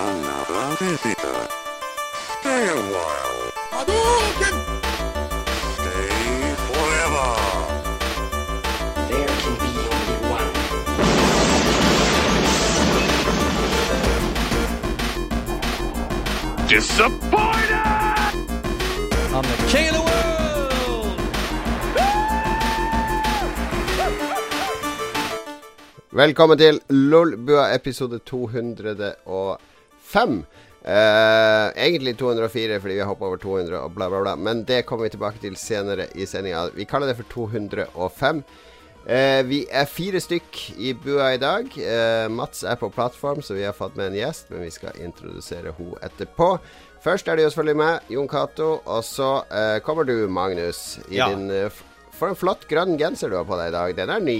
Another visitor. Stay a while. Hadouken! Stay forever. There can be only one. Disappointed! I'm the king of the world! Velkommen til Lolbua episode 205. Uh, egentlig 204 fordi vi har hoppa over 200 og bla, bla, bla. Men det kommer vi tilbake til senere i sendinga. Vi kaller det for 205. Uh, vi er fire stykk i bua i dag. Uh, Mats er på plattform, så vi har fått med en gjest, men vi skal introdusere henne etterpå. Først er det jo selvfølgelig meg, Jon Cato, og så uh, kommer du, Magnus, i Ja. din eh, For en flott grønn genser du har på deg i dag. Den er ny.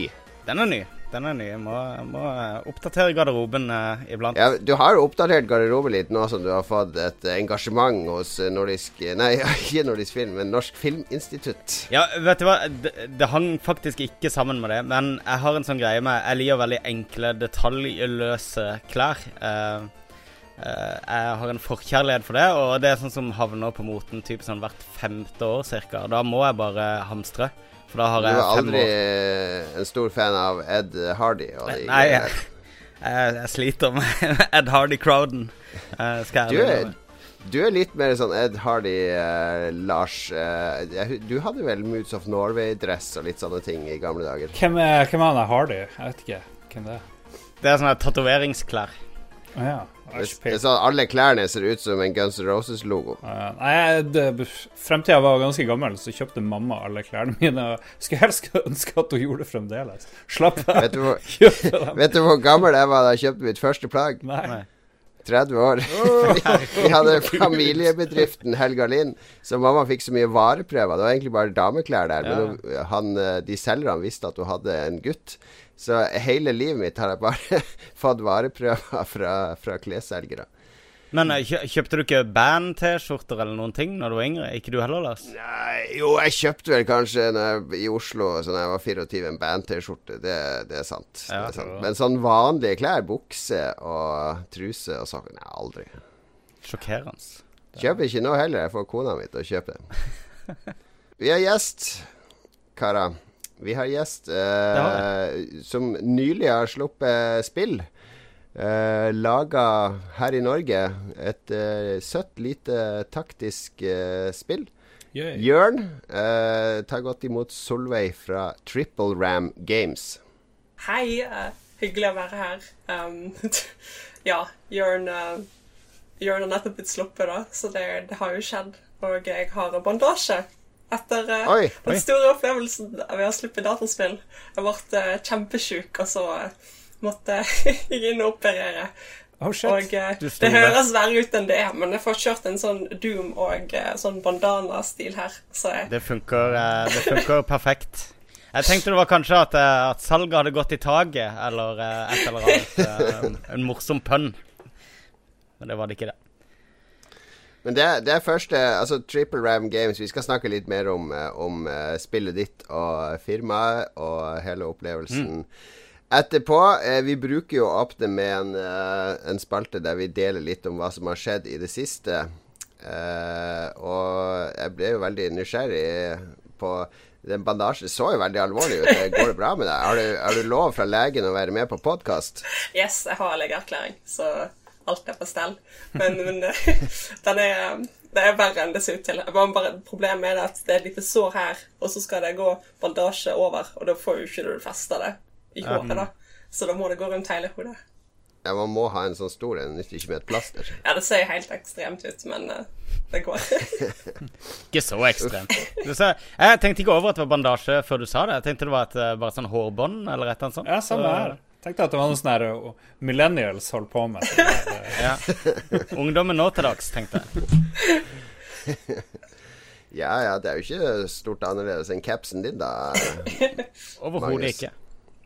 Den er ny. Den er ny. Jeg må, jeg må oppdatere garderoben eh, iblant. Ja, du har jo oppdatert garderoben litt nå som du har fått et engasjement hos nordisk Nei, ikke nordisk film, men Norsk Filminstitutt. Ja, vet du hva? Det, det hang faktisk ikke sammen med det, men jeg har en sånn greie med Jeg liker veldig enkle, detaljløse klær. Eh, Uh, jeg har en forkjærlighet for det, og det er sånn som havner på moten typ sånn hvert femte år cirka. Da må jeg bare hamstre. For da har Du jeg fem aldri år. eh, en stor fan av Ed Hardy. Og de Nei, jeg, jeg, jeg sliter med Ed Hardy-crowden. Eh, skal Du jeg er, ærlig du er litt mer sånn Ed Hardy, eh, Lars. eh, du hadde vel Moods of Norway-dress og litt sånne ting i gamle dager. Hvem er, hvem er han Hardy? Jeg vet ikke hvem det er. Det er sånne tatoveringsklær. Å ja. Sånn, alle klærne ser ut som en Guns N' Roses-logo. Uh, nei, det, Fremtida var ganske gammel, så kjøpte mamma alle klærne mine. Skulle helst ønske at hun gjorde det fremdeles. Slapp av. Vet vet du hvor gammel jeg var da jeg kjøpte mitt første plagg? Nei. Nei. 30 år. Vi hadde familiebedriften Helga Lind, så mamma fikk så mye vareprøver. Det var egentlig bare dameklær der. Men hun- han, eh, de selgerne visste at hun hadde en gutt. Så hele livet mitt har jeg bare fått vareprøver fra, fra klesselgere. Men eh, kjøpte du ikke band-T-skjorter eller noen ting når du var yngre? Ikke du heller, Lars? Nei, jo, jeg kjøpte vel kanskje jeg, i Oslo så når jeg var 24, en band-T-skjorte. Det, det er sant. Ja, det er sant. Men sånn vanlige klær, bukse og truse og sånn, nei, aldri. Sjokkerende. Kjøper ikke nå heller. Jeg får kona mi til å kjøpe. Vi har gjest, karer. Vi har gjest eh, som nylig har sluppet spill. Eh, laga her i Norge et eh, søtt, lite taktisk eh, spill. Yay. Jørn eh, tar godt imot Solveig fra Triple Ram Games. Hei, Uh, hyggelig å være her. Um, ja, Jørn uh, Jørn har nettopp blitt sluppet, da, så det, det har jo skjedd. Og jeg har bandasje etter eh, Oi, den oi. store opplevelsen ved å slippe dataspill. Jeg ble uh, kjempesjuk, og så eh, måtte jeg inn og operere. Oh, shit. Og eh, det høres verre ut enn det er, men jeg får kjørt en sånn Doom og eh, sånn bandana-stil her. Så jeg, Det funker, eh, det funker perfekt. Jeg tenkte det var kanskje at, eh, at salget hadde gått i taket, eller eh, et eller annet. eh, en, en morsom pønn. Men det var det ikke, det. Men det, det er første Altså Triple Ram Games Vi skal snakke litt mer om, eh, om eh, spillet ditt og firmaet og hele opplevelsen etterpå. Eh, vi bruker jo å åpne med en, eh, en spalte der vi deler litt om hva som har skjedd i det siste. Eh, og jeg ble jo veldig nysgjerrig på den bandasjen så jo veldig alvorlig ut. Går det bra med deg? Har du, har du lov fra legen å være med på podkast? Yes, jeg har legeerklæring, så alt er på stell. Men, men eh, den er, det er verre enn det ser ut til. Bare, bare, problemet er at det er et lite sår her, og så skal det gå bandasje over, og da får jo ikke du festa det i håret, da. Så da må det gå rundt hele hodet. Ja, man må ha en sånn stor en, nytter ikke med et plaster. Ja, det ser helt ekstremt ut, men uh, det går. Ikke så ekstremt. Du sa, jeg tenkte ikke over at det var bandasje før du sa det. Jeg tenkte det var et, eh, bare sånn hårbånd eller et eller annet sånt. Ja, samme Så- her. deg at det var noe sånn her uh, millennials holdt på med. Det, Ja. Ungdommen nå til dags, tenkte jeg. Ja, ja, det er jo ikke stort annerledes enn capsen din, da. Overhodet ikke.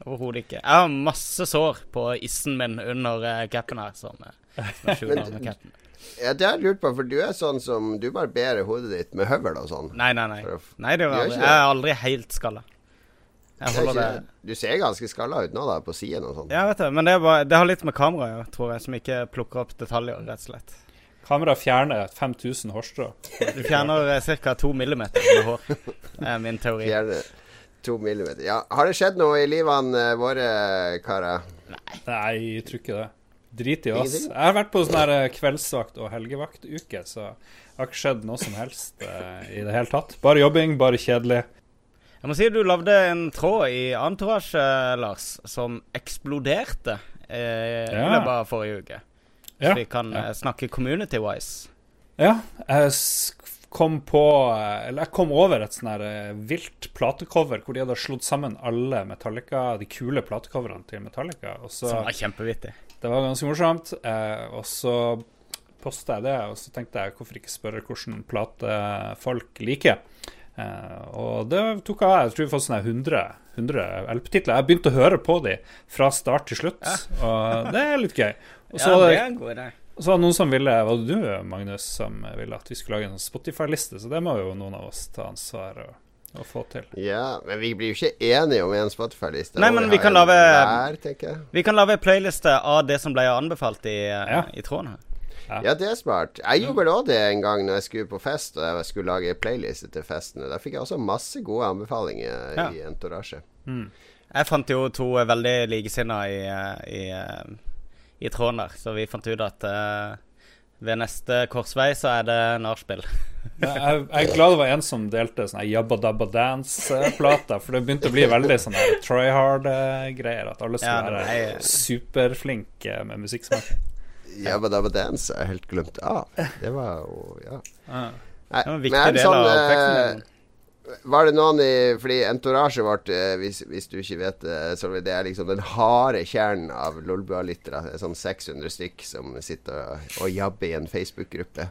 Overhodet ikke. Jeg har masse sår på issen min under uh, capen her, som, eh, som capen. Ja, det har jeg lurt på, for du er sånn som Du barberer hodet ditt med høvel og sånn. Nei, nei, nei. Nei, det var? Jeg er aldri helt skalla. Jeg Det er holder det ikke, du ser ganske skalla ut nå, da, på siden og sånn. Ja, vet du. Men det, er bare, det har litt med kamera å gjøre, tror jeg, som ikke plukker opp detaljer, rett og slett. Kameraet fjerner 5000 hårstrå. Du fjerner ca. 2 millimeter med hår. Er min teori. Fjerner 2 millimeter. Ja, har det skjedd noe i livene eh, våre, karer? Nei, jeg tror ikke det. Drit i oss. Ingenting? Jeg har vært på sånn her eh, kveldsvakt- og helgevaktuke, så det har ikke skjedd noe som helst eh, i det hele tatt. Bare jobbing, bare kjedelig. Jeg må si du lagde en tråd i Entourage, eh, Lars, som eksploderte eh, i Ja. løpet av forrige uke. Ja. Så vi kan ja. eh, snakke community-wise. Ja, jeg kom på Eller jeg kom over et sånn her eh, vilt platecover hvor de hadde slått sammen alle Metallica, de kule platecoverne til Metallica. Så, Som var kjempevittig. det var ganske morsomt. Eh, og så posta jeg det, og så tenkte jeg hvorfor ikke spørre hvordan platefolk liker. Eh, og det tok av. Jeg tror vi har fått sånne 100, 100 LP-titler. Jeg begynte å høre på de fra start til slutt, og det er litt gøy. Og så ja, det det er så var det noen som ville Var det du, Magnus, som ville at vi skulle lage en Spotify-liste? Så det må jo noen av oss ta ansvar og, og få til. Ja, men vi blir jo ikke enige om en Spotify-liste. Nei, men vi vi kan lave, jeg. Vi kan lage en playliste av det som ble anbefalt i, eh, Ja. i tråden her. Ja, det er smart. Jeg gjorde vel òg det en gang når jeg skulle på fest og jeg skulle lage playliste til festene. Da fikk jeg også masse gode anbefalinger Ja. i Entourage. Jeg fant jo to eh, veldig likesinnede i, eh, i, eh, i tråden der, så vi fant ut at uh, ved neste korsvei så er det nachspiel. Jeg, jeg er glad det var en som delte sånne Jabba Dabba Dance-plater, for det begynte å bli veldig sånne try hard-greier. At alle skulle ja, være superflinke med musikksmak. Jabba Dabba Dance jeg helt glemt av. Det var jo Ja. Ja. Nei, Det var en viktig men, del av sånn, oppveksten eh, min. Var det noen i Fordi entourage vårt, eh, hvis, hvis du ikke vet det, det er liksom den harde kjernen av Lolbua-lyttere. Er sånn 600 stykk som sitter og, og jabber i en Facebook-gruppe.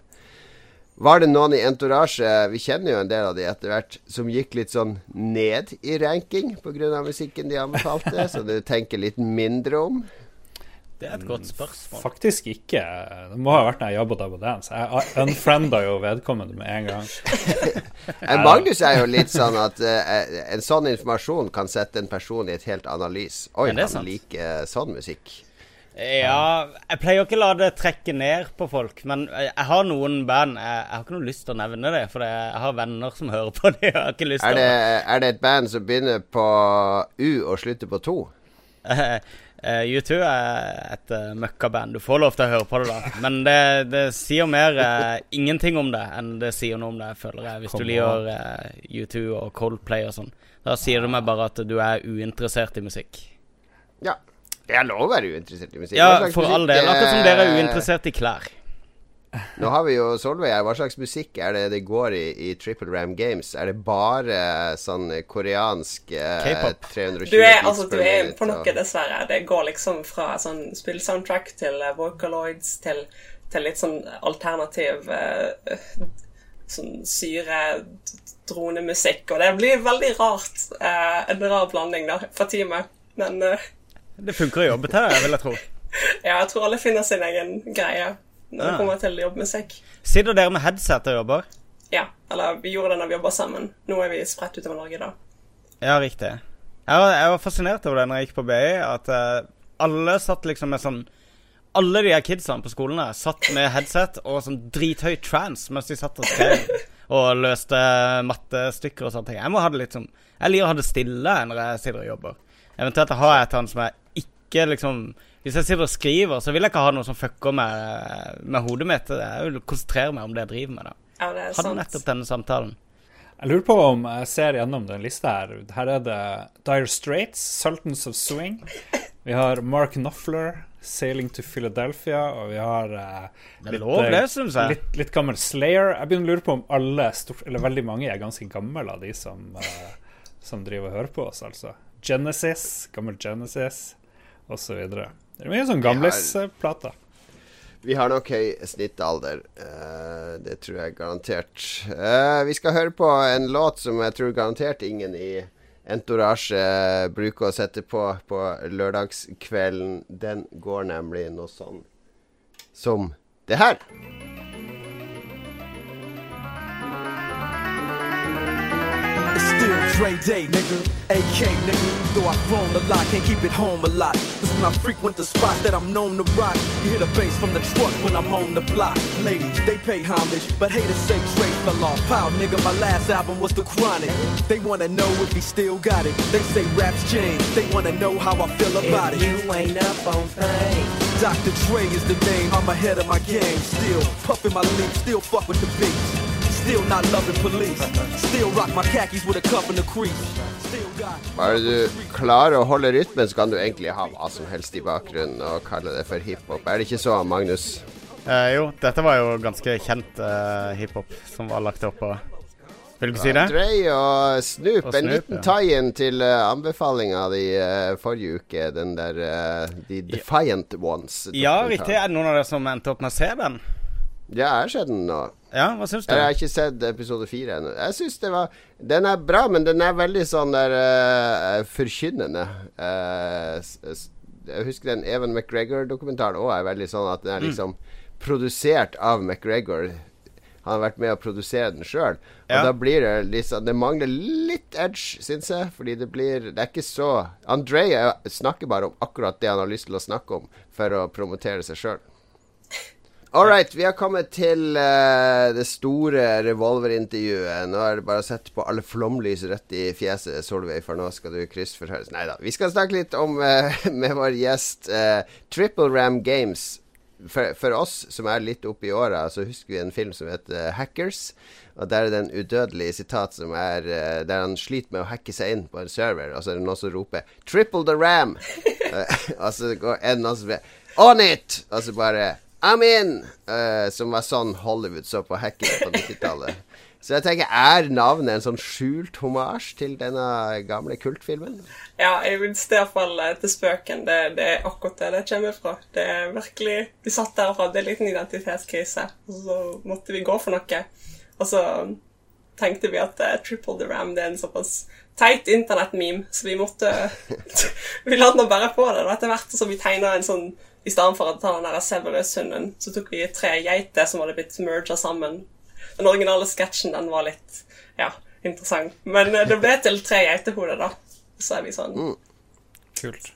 Var det noen i entourage, vi kjenner jo en del av de etter hvert, som gikk litt sånn ned i ranking pga. musikken de anbefalte, så du tenker litt mindre om? Det er et godt spørsmål. Faktisk ikke. Det må ha vært når jeg jobba der på Dance. Jeg unfrienda jo vedkommende med en gang. Magnus er jo litt sånn at uh, en sånn informasjon kan sette en person i et helt annet lys. Oi, han sant. liker sånn musikk. Ja, jeg pleier ikke å la det trekke ned på folk, men jeg har noen band Jeg, jeg har ikke noe lyst til å nevne det, for jeg har venner som hører på det. Jeg har ikke lyst Er til det, å er det et band som begynner på U og slutter på to? Eh, eh, U2 er et uh, møkkaband. Du får lov til å høre på det, da. Men det, det sier mer uh, ingenting om det enn det sier noe om det, føler jeg. Hvis Kom du liker uh, U2 og Coldplay og sånn. Da sier du meg bare at du er uinteressert i musikk. Ja. Det er lov å være uinteressert i musikk. Ja, for all del. Akkurat som dere er uinteressert i klær. Nå har vi jo Solveig her. Hva slags musikk er det det går i i Triple Ram Games? Er det bare sånn koreansk eh, K-pop. 320 Du er, altså, du er på og- noe, dessverre. Det går liksom fra sånn spill-soundtrack til uh, Vocaloids til, til litt sånn alternativ uh, sånn syre dronemusikk, og det blir veldig rart. Uh, en rar blanding da, for teamet. Men uh, Det funker å jobbe til vil jeg tro. ja, jeg tror alle finner sin egen greie når det kommer til jobbmusikk. Sitter dere med headset og jobber? Ja, eller vi gjorde det når vi jobba sammen. Nå er vi spredt utover Norge, da. Ja, riktig. Jeg var, jeg var fascinert over det når jeg gikk på BI, at uh, alle satt liksom med sånn Alle de her kidsene på skolen her satt med headset og sånn drithøy trans mens de satt og skrev og løste mattestykker og sånne ting. Jeg må ha det litt sånn Jeg liker å ha det stille når jeg sitter og jobber. Eventuelt har jeg et eller annet som jeg ikke liksom Hvis jeg sitter og skriver, så vil jeg ikke ha noe som fucker med, med hodet mitt. Jeg vil konsentrere meg om det jeg driver med. da Ja, det er Hadde sant. nettopp denne samtalen. Jeg lurer på om jeg ser gjennom den lista her. Her er det Dire Straits, Sultans of Swing. Vi har Mark Knopfler, Sailing to Philadelphia, og vi har uh, litt, lov, det, litt, litt gammel Slayer. Jeg begynner å lure på om alle, stort, eller veldig mange, er ganske gamle av de som, uh, som driver og hører på oss, altså. Genesis, gammel Genesis, osv. Det er mye sånn gamlisplater. Vi har nok høy snittalder. eh, det tror jeg garantert. Eh, vi skal høre på en låt som jeg tror garantert ingen i Entourage bruker å sette på på lørdagskvelden. Den går nemlig noe sånn som det her. It's still Dre Day, nigga. AK, nigga. Though I've grown a lot, can't keep it home a lot. When I frequent the spots that I'm known to rock, you hear the bass from the truck when I'm on the block. Ladies, they pay homage, but haters say Dre fell off. Pow, nigga, my last album was The Chronic. They wanna know if he still got it. They say raps change, they wanna know how I feel about it. You ain't up on things. Dr. Dre is the name, I'm ahead of my game. Still puffin' my leaf, still fuck with the beats. Still not loving police. Still rock my khakis with a cuff in the crease. Bare du klarer å holde rytmen, så kan du egentlig ha hva som helst i bakgrunnen og kalle det for hiphop. Er det ikke så, Magnus? Eh, jo, dette var jo ganske kjent eh, hiphop som var lagt opp på si det? Dre og Snoop. Og en Snoop, liten ja. tie-in til uh, anbefalinga di uh, forrige uke. Den der uh, The Defiant Ones. Ja, riktig. Er det noen av dere som endte opp med å se den? Ja, jeg har sett den nå. Ja, hva syns du? Jeg har ikke sett episode fire ennå. Jeg syns det var Den er bra, men den er veldig sånn der uh, forkynnende. S- jeg husker den Even McGregor-dokumentaren òg er veldig sånn at den Mm. er liksom produsert av McGregor. Han har vært med å produsere den sjøl. Og Ja. da blir det liksom Det mangler litt edge, syns jeg. Fordi det blir Det er ikke så André er- snakker bare om akkurat det han har lyst til å snakke om, for å promotere seg sjøl. All right, vi har kommet til uh, det store revolverintervjuet. Nå er det bare å sette på alle flomlys rett i fjeset, Solveig, for nå skal du kryssforhøres. Nei da. Vi skal snakke litt om, uh, med vår gjest, uh, Triple Ram Games. For, for oss som er litt oppe i åra, så husker vi en film som heter Hackers. Og der er det en udødelig sitat som er der han sliter med å hacke seg inn på en server, og så er det noen som roper 'Triple the Ram'. Og så går en som sier 'On it!' Og så bare I'm in! Uh, som var sånn Hollywood så på hackere på 90-tallet. Så jeg tenker, er navnet en sånn skjult homasj til denne gamle kultfilmen? Ja, jeg vil i hvert fall eh, til spøken. Det, det er akkurat det det kommer fra. Det er virkelig Vi satt der og hadde en liten identitetskrise, og så måtte vi gå for noe. Og så tenkte vi at uh, Triple the Ram det er en såpass teit internettmeme, så vi måtte Vi la nå bare på det. Etter hvert som vi tegna en sånn I stedet for å ta den Severus-hunden, så tok vi tre geiter som hadde blitt merga sammen. Den originale sketsjen den var litt ja, interessant. Men eh, det ble til tre geitehoder, da. Så er vi sånn Kult.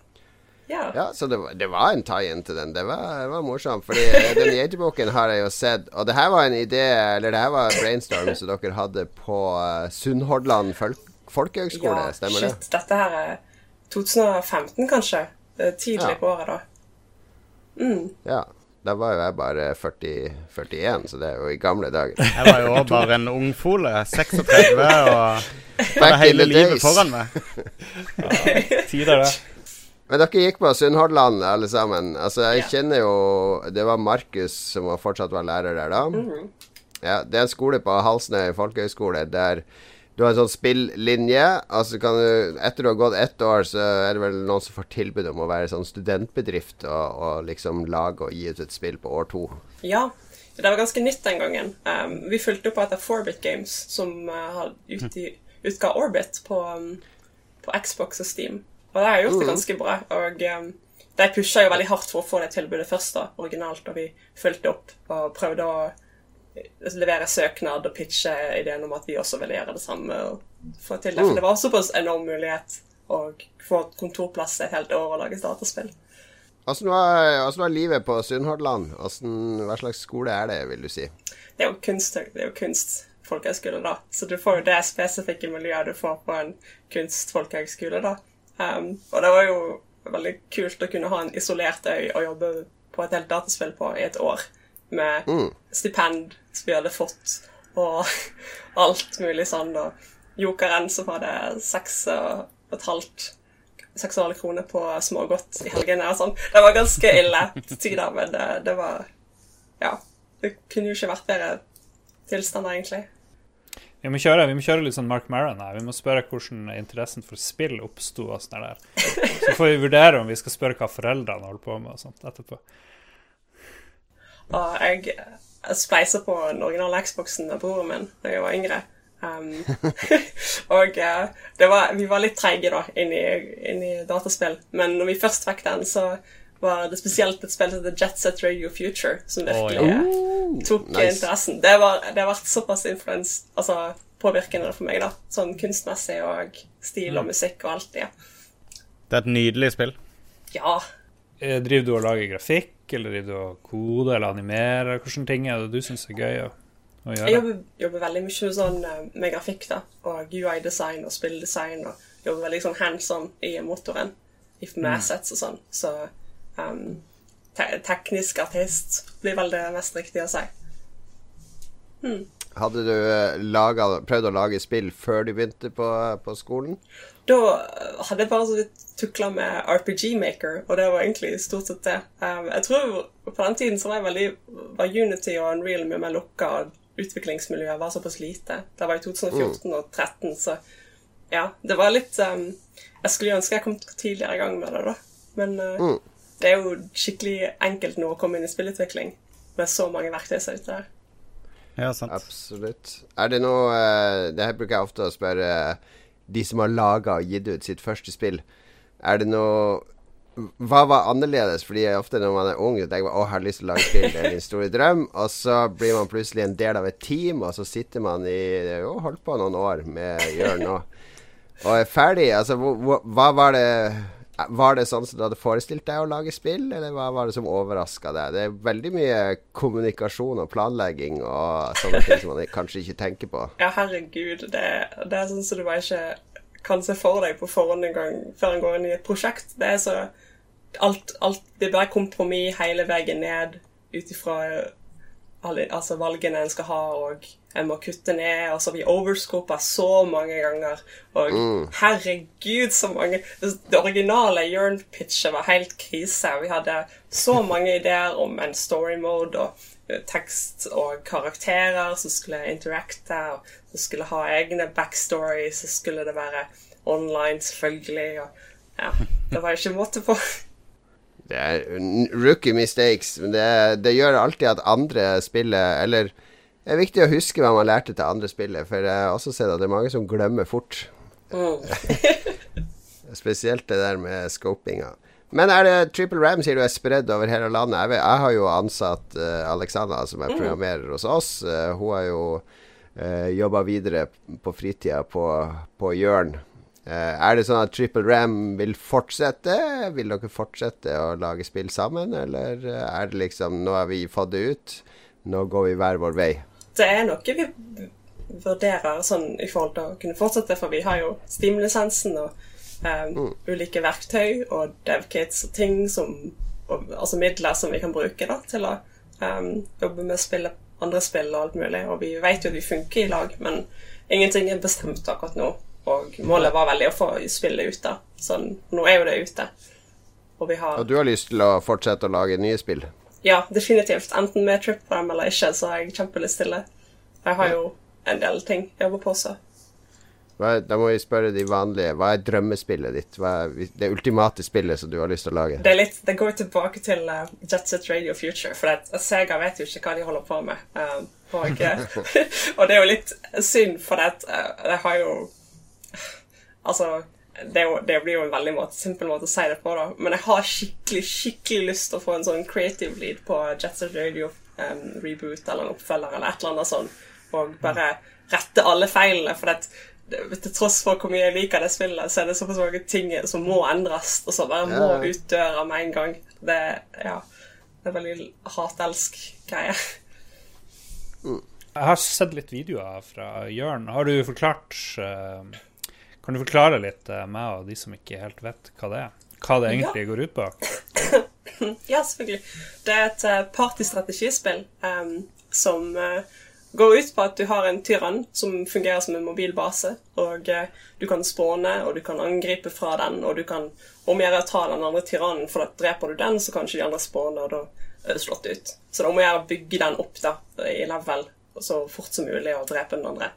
Ja. Ja, så det var, det var en tie-in til den. Det var, det var morsomt. Fordi eh, den geiteboken har jeg jo sett. Og det her var en idé, eller det her var brainstorm som dere hadde på uh, Sunnhordland folk folkehøgskole, ja, stemmer det? shit. Dette her er 2015, kanskje. Tidlig Ja. på året, da. Ja. Da var jo jeg bare 40, 41, så det er jo i gamle dager. Jeg var jo også bare en ungfole. 36 og hadde hele livet days. foran meg. Tider, det. Men dere gikk på Sunnhordland alle sammen. Altså, jeg Ja. kjenner jo Det var Markus som fortsatt var lærer der da. Mhm. Ja, Det er en skole på Halsnøy folkehøgskole der du har en sånn spillinje. Altså kan du Etter du har gått ett år, så er det vel noen som får tilbud om å være sånn studentbedrift og, og liksom lage og gi ut et spill på år to. Ja. Det var ganske nytt den gangen. Um, vi fulgte opp etter Forbit Games, som uh, utgi, utga Orbit på, um, på Xbox og Steam. Og det har gjort det ganske bra. Og um, de pusha jo veldig hardt for å få det tilbudet først, da, originalt, og vi fulgte opp og prøvde å levere søknad og pitche ideen om at vi også ville gjøre det samme. og få til det. For det var såpass enorm mulighet å få kontorplass et helt år og lage dataspill. Altså var, hvordan var livet på Sunnhordland? Hvordan- Hva slags skole er det, vil du si? det er jo kunst, det er jo kunst folkehøgskole, da. Så du får jo det spesifikke miljøet du får på en kunstfolkehøgskole, da. Um, og det var jo veldig kult å kunne ha en isolert øy og jobbe på et helt dataspill på i et år. Med stipend som vi hadde fått, og alt mulig sånn. Og jokeren som hadde seks og et halvt seksuale kroner på smågodt i helgene og sånn. Det var ganske ille til tider, men det, det var Ja. Det kunne jo ikke vært bedre tilstander, egentlig. Vi må kjøre, vi må kjøre litt sånn Mark Maron her. Vi må spørre hvordan interessen for spill oppsto. sånn. Så får vi vurdere om vi skal spørre hva foreldrene holder på med og sånt etterpå. Og jeg, spleiser spleisa på den originale Xboxen av broren min da jeg var yngre. Um, og eh, det var, vi var litt treige da, inn i, inn i dataspill. Men når vi først fikk den, så var det spesielt et spill som heter Jet Set Radio Future, som virkelig ja. eh, tok nice. interessen. Det, var, det har vært såpass influens, altså, påvirkende for meg, da. Sånn kunstmessig og stil og musikk og alt det. Det er et nydelig spill. Ja. Eh, Driver du og lager grafikk, eller driver du og koder eller animerer? Hvilke ting er det du syns er gøy å, å Jeg jobber, jobber veldig mye sånn, eh, med grafikk, da. Og UI-design og spilldesign. Og jobber veldig sånn hands on i motoren. I med assets og sånn. Så um, te teknisk artist blir vel det mest riktige å si. Hadde du eh, laget, prøvd å lage spill før du begynte på, på skolen? Da hadde jeg bare så vidt tukla med RPG Maker, og det var egentlig stort sett det. Um, jeg tror på den tiden så var jeg veldig var Unity og Unreal mye mer lukka, og utviklingsmiljøet var såpass lite. Det var i 2014 og 2013, så ja, det var litt um, Jeg skulle ønske jeg kom tidligere i gang med det, da. Men uh, det er jo skikkelig enkelt nå å komme inn i spillutvikling med så mange verktøy som er ute der. Ja, sant. Absolutt. Er det noe eh, Det her bruker jeg ofte å spørre de som har laga og gitt ut sitt første spill. Er det noe Hva var annerledes? Fordi ofte når man er ung, tenker man å, jeg har lyst til å lage spill, det er min store drøm. Og så blir man plutselig en del av et team, og så sitter man i Jo, holdt på noen år med Jørn nå. Og er ferdig. Altså, hva- hva var det Var det sånn som du hadde forestilt deg å lage spill, eller hva var det som overraska deg? Det er veldig mye kommunikasjon og planlegging og sånne ting som man kanskje ikke tenker på. Ja, herregud. Det, det er sånn som du bare ikke kan se for deg på forhånd en gang før en går inn i et prosjekt. Det er så Alt, alt Det er bare kompromiss hele veien ned ut ifra altså valgene en skal ha, og en må kutte ned. Og så vi overscopa så mange ganger. Og herregud, så mange Det, det originale Jørn-pitchet var helt krise. Vi hadde så mange ideer om en story mode og eh, tekst og karakterer som skulle interacte, og som skulle ha egne backstories, så skulle det være online, selvfølgelig. Og, ja, det var ikke måte på. Det er rookie mistakes, men det, det gjør alltid at andre spiller Eller det er viktig å huske hva man lærte til andre spillet, for jeg har også sett at det er mange som glemmer fort. Mm. Spesielt det der med scopinga. Men er det Triple Ram sier du er spredd over hele landet? Jeg, vet, jeg har jo ansatt uh, Alexandra, som er programmerer hos oss. Uh, hun har jo uh, jobba videre på fritida på, på Jørn. Uh, er det sånn at Triple Ram vil fortsette? Vil dere fortsette å lage spill sammen, eller eh, er det liksom Nå har vi fått det ut, nå går vi hver vår vei. Det er noe vi vurderer sånn i forhold til å kunne fortsette, for vi har jo Steam-lisensen og eh, ulike verktøy og devkits og ting som og, Altså midler som vi kan bruke da, til å um, jobbe med spille andre spill og alt mulig. Og vi vet jo at vi funker i lag, men ingenting er bestemt akkurat nå. Og målet var veldig å få spillet ut, da. Så nå er jo det ute. Og vi har Og du har lyst til å fortsette å lage nye spill? Ja, definitivt. Enten med TripRam eller ikke, så har jeg kjempelyst til det. Jeg har jo en del ting jeg jobber på, så Hva da må vi spørre de vanlige. Hva er drømmespillet ditt? Hva er det ultimate spillet som du har lyst til å lage? det, litt, det går tilbake til uh, Jet Set Radio Future, for at Sega vet jo ikke hva de holder på med. Og, eh, og det er jo litt synd, for at uh, jeg har jo Altså det, jo, det blir jo en veldig måte, simpel måte å si det på, da. Men jeg har skikkelig skikkelig lyst til å få en sånn creative lead på Jetset Radio um, reboot eller en oppfølger eller et eller annet sånn, og bare rette alle feilene. For det- til tross for hvor mye jeg liker det spillet, så er det såpass mange ting som må endres, og som bare må ut døra med en gang. Det, ja, det er veldig hat-elsk-greie. Jeg har sett litt videoer fra Jørn. Har du forklart eh, Kan du forklare litt eh, meg og de som ikke helt vet hva det er? Hva det egentlig går ut på? Ja, selvfølgelig. Det er et eh, partystrategispill um, som uh, går ut på at du har en tyrann som fungerer som en mobilbase. Og uh, du kan spåne, og du kan angripe fra den, og du kan omgjøre å ta den andre tyrannen, for da dreper du den, så kan ikke de andre spåne, og da er du slått ut. Så da må å bygge den opp da, i level så fort som mulig, og drepe den andre.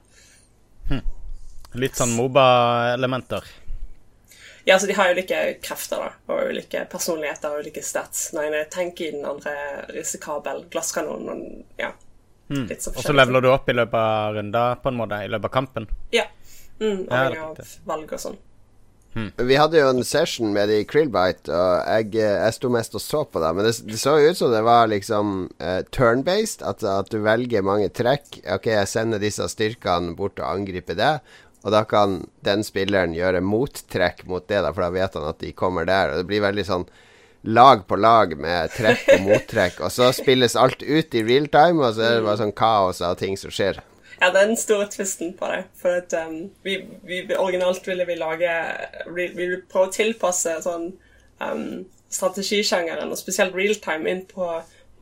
Litt sånn Moba-elementer. Ja, så de har ulike krefter, da, og ulike personligheter og ulike stats. Den ene tenker i den andre risikabel, glasskanon og ja. Litt så Og så leveler du opp i løpet av runder, på en måte, i løpet av kampen. Ja. Mm, avhengig av valg og sånn. Vi hadde jo en session med de i Krillbite, og jeg, eh, jeg sto mest og så på det. Men det, det så jo ut som det var liksom uh, turn-based. At, at du velger mange trekk. Ok, jeg sender disse styrkene bort og angriper det. Og da kan den spilleren gjøre mottrekk mot det, da, for da vet han at de kommer der. Og det blir veldig sånn lag på lag med trekk og mottrekk. Og så spilles alt ut i real time, og så er det bare sånn kaos av ting som skjer. Ja, det er den store tvisten på det. For at um, vi, vi, originalt ville vi lage Vi ville prøve å tilpasse sånn um, strategisjangeren, og spesielt realtime, inn på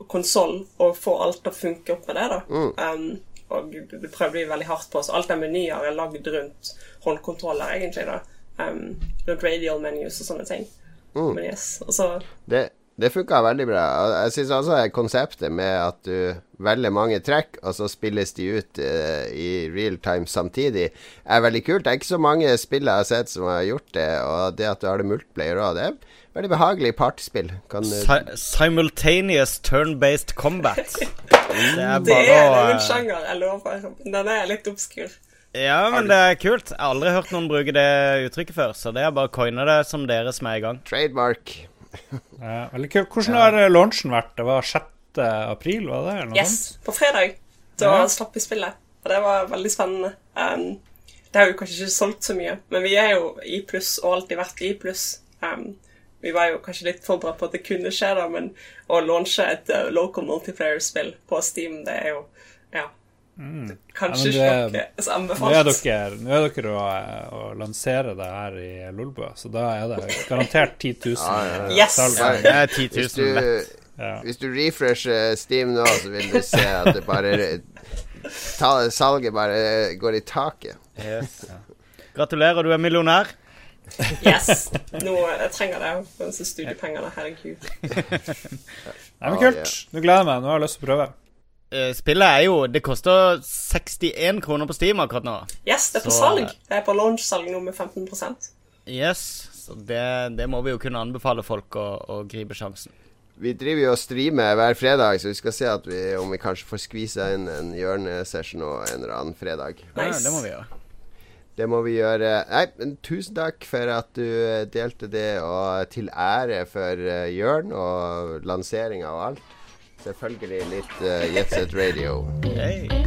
konsoll, og få alt til å funke opp med det, da. Um, og det prøver vi veldig hardt på, så alt av menyer er lagd rundt håndkontroller, egentlig, da. Um, rundt radial menus og sånne ting. Men yes, og så Det, det funka veldig bra. Jeg syns også konseptet med at du velger mange trekk, og så spilles de ut uh, i real time samtidig, er veldig kult. Det er ikke så mange spill jeg har sett som har gjort det, og det at du har det multiplayer òg, det er veldig behagelig partyspill. Kan, eh, Si simultaneous turn-based combat. Det er Det er å en sjanger, jeg lover. Den er litt obskur. Ja, men det er kult. Jeg har aldri hørt noen bruke det uttrykket før, så det er bare å coine det som dere som er i gang. trademark. Ja, veldig kult. Hvordan har eh, launchen vært? Det var 6. april, var det? Eller noe Yes, sånt? på fredag. Da Ja. slapp vi spillet. Og det var veldig spennende. Um, det har jo kanskje ikke solgt så mye, men vi er jo i pluss, og alltid vært i pluss. Um, vi var jo kanskje litt forberedt på at det kunne skje, da, men å launche et uh, local multiplayer-spill på Steam, det er jo Ja. Kanskje Mm. Ja, men ikke anbefalt. Nå er dere, nå er dere å, å lansere det her i Lolbua, så da er det garantert 10 000 Yes! salg. Det er 10 Hvis 000 lett. du, Ja. hvis du refresher Steam nå, så vil du se at det bare ta, Salget bare går i taket. Yes. Gratulerer, du er millionær. Yes! Nå, jeg trenger det. disse studiepengene, herregud. Nei, men kult. Nå gleder jeg meg. Nå har jeg lyst til å prøve. Eh, Spillet er jo Det koster 61 kroner på Steam akkurat nå. Yes, det er på Så- salg. Det er på launch-salg nå med 15% Yes, så det, det må vi jo kunne anbefale folk å, å gripe sjansen. Vi driver jo og streamer hver fredag, så vi skal se at vi, om vi kanskje får skvisa inn en hjørnesession og en eller annen fredag. Ja, det må vi gjøre. Det må vi gjøre. Nei, men tusen takk for at du eh, delte det, og til ære for Jørn og lanseringa og alt. Selvfølgelig litt uh, Jetset Radio. Hey.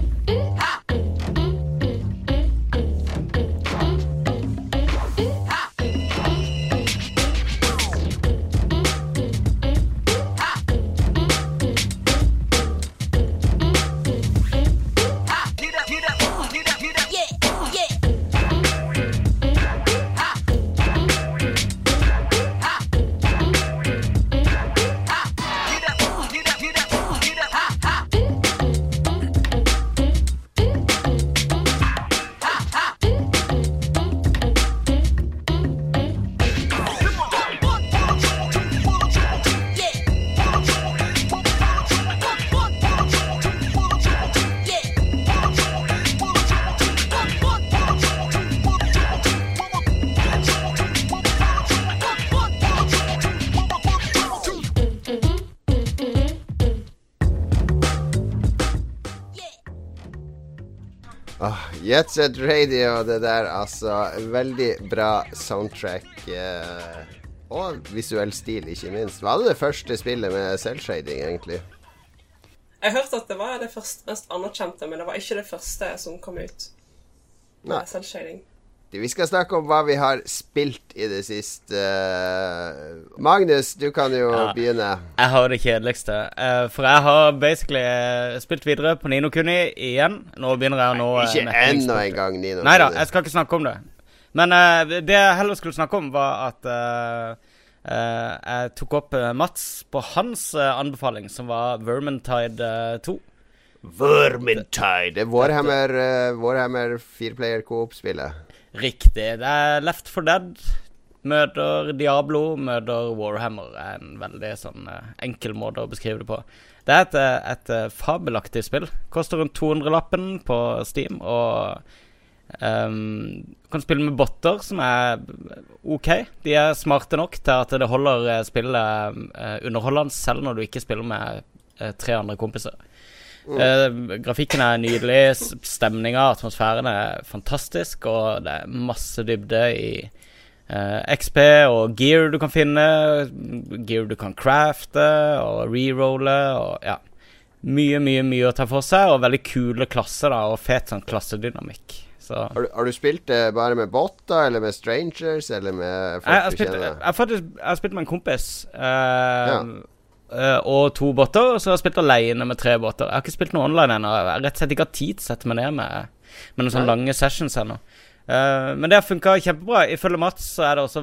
Ah, Jetset Radio, det der, altså. Veldig bra soundtrack. eh, og visuell stil, ikke minst. Var det det første spillet med selvshading, egentlig? Jeg hørte at det var det første, mest anerkjente, men det var ikke det første som kom ut. Nei. Med selvshading. Vi skal snakke om hva vi har spilt i det siste. Magnus, du kan jo Ja. begynne. Jeg har det kjedeligste. eh, for jeg har basically eh, spilt videre på Nino Kuni igjen. Nå begynner jeg å nå eh, Ikke ennå enda en gang, Nino. Nei da, jeg skal ikke snakke om det. Men eh, det jeg heller skulle snakke om, var at uh, eh, jeg tok opp eh, Mats på hans eh, anbefaling, som var Vermintide eh, 2. Vermintide. Det er Warhammer, uh, Warhammer fireplayer coop-spillet. Riktig. Det er Left for Dead. Møter Diablo, møter Warhammer. er en veldig sånn eh, enkel måte å beskrive det på. Det er et, eh, et eh, fabelaktig spill. Koster rundt 200-lappen på Steam, og um, kan spille med botter, som er OK. De er smarte nok til at det holder spillet underholdende, selv når du ikke spiller med tre andre kompiser. Eh, grafikken er nydelig, stemninga, atmosfæren er fantastisk, og det er masse dybde i eh, XP og gear du kan finne. Gear du kan crafte og rerolle og ja. Mye, mye, mye å ta for seg, og veldig kule klasser da, og fet sånn klassedynamikk. Så Har du, har du spilt det bare med botter, eller med strangers, eller med folk jeg, jeg du spilt, jeg, kjenner? Jeg, jeg, jeg har spilt med en kompis. eh, Ja. Eh, og to båter. Og så har jeg spilt alene med tre båter. Jeg har ikke spilt noe online ennå. Jeg har rett og slett ikke hatt tid til å sette meg ned med, med noen sånne Nei. lange sessions ennå. Uh, men det har funka kjempebra. Ifølge Mats så er det også,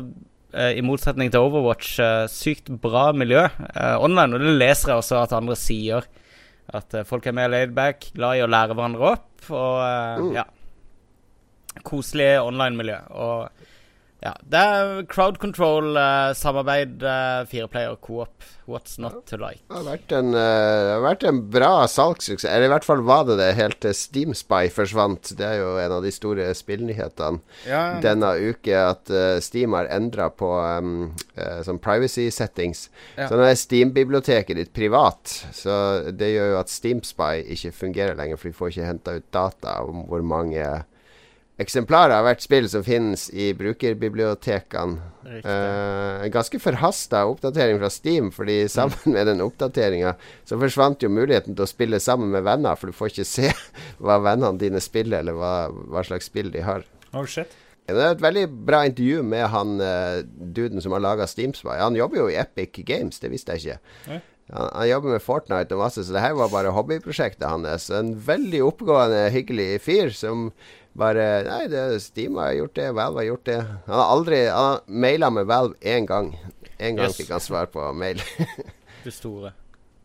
uh, i motsetning til Overwatch, uh, sykt bra miljø online. Og det leser jeg også at andre sier. At folk er mer laidback, glad i å lære hverandre opp. Og Mm. ja Koselig online-miljø. Og ja, det er crowd control, eh, uh, fireplayer, co-op. What's not to like? Det har vært en, uh, har vært en bra salgssuksess. Eller i hvert fall var det det helt til Steam Spy forsvant. Det er jo en av de store spillnyhetene Ja, denne uke at uh, Steam har endra på um, eh, sånn privacy settings. Ja. Så nå er Steam-biblioteket ditt privat. Så det gjør jo at Steam Spy ikke fungerer lenger, for de får ikke henta ut data om hvor mange eksemplarer av hvert spill som finnes i brukerbibliotekene. Eh, en ganske forhasta oppdatering fra Steam, fordi sammen med den oppdateringa så forsvant jo muligheten til å spille sammen med venner, for du får ikke se hva vennene dine spiller, eller hva, hva slags spill de har. Oh shit. Det er et veldig bra intervju med han uh, duden som har laga Steamspy. Han jobber jo i Epic Games, det visste jeg ikke. Han, han jobber med Fortnite og masse, så det her var bare hobbyprosjektet hans. En veldig oppegående, hyggelig fyr som bare Nei, det, Steam har gjort det, Valve har gjort det. Han har aldri Han har maila med Valve én gang. En gang Yes. fikk han svar på mail. Det store.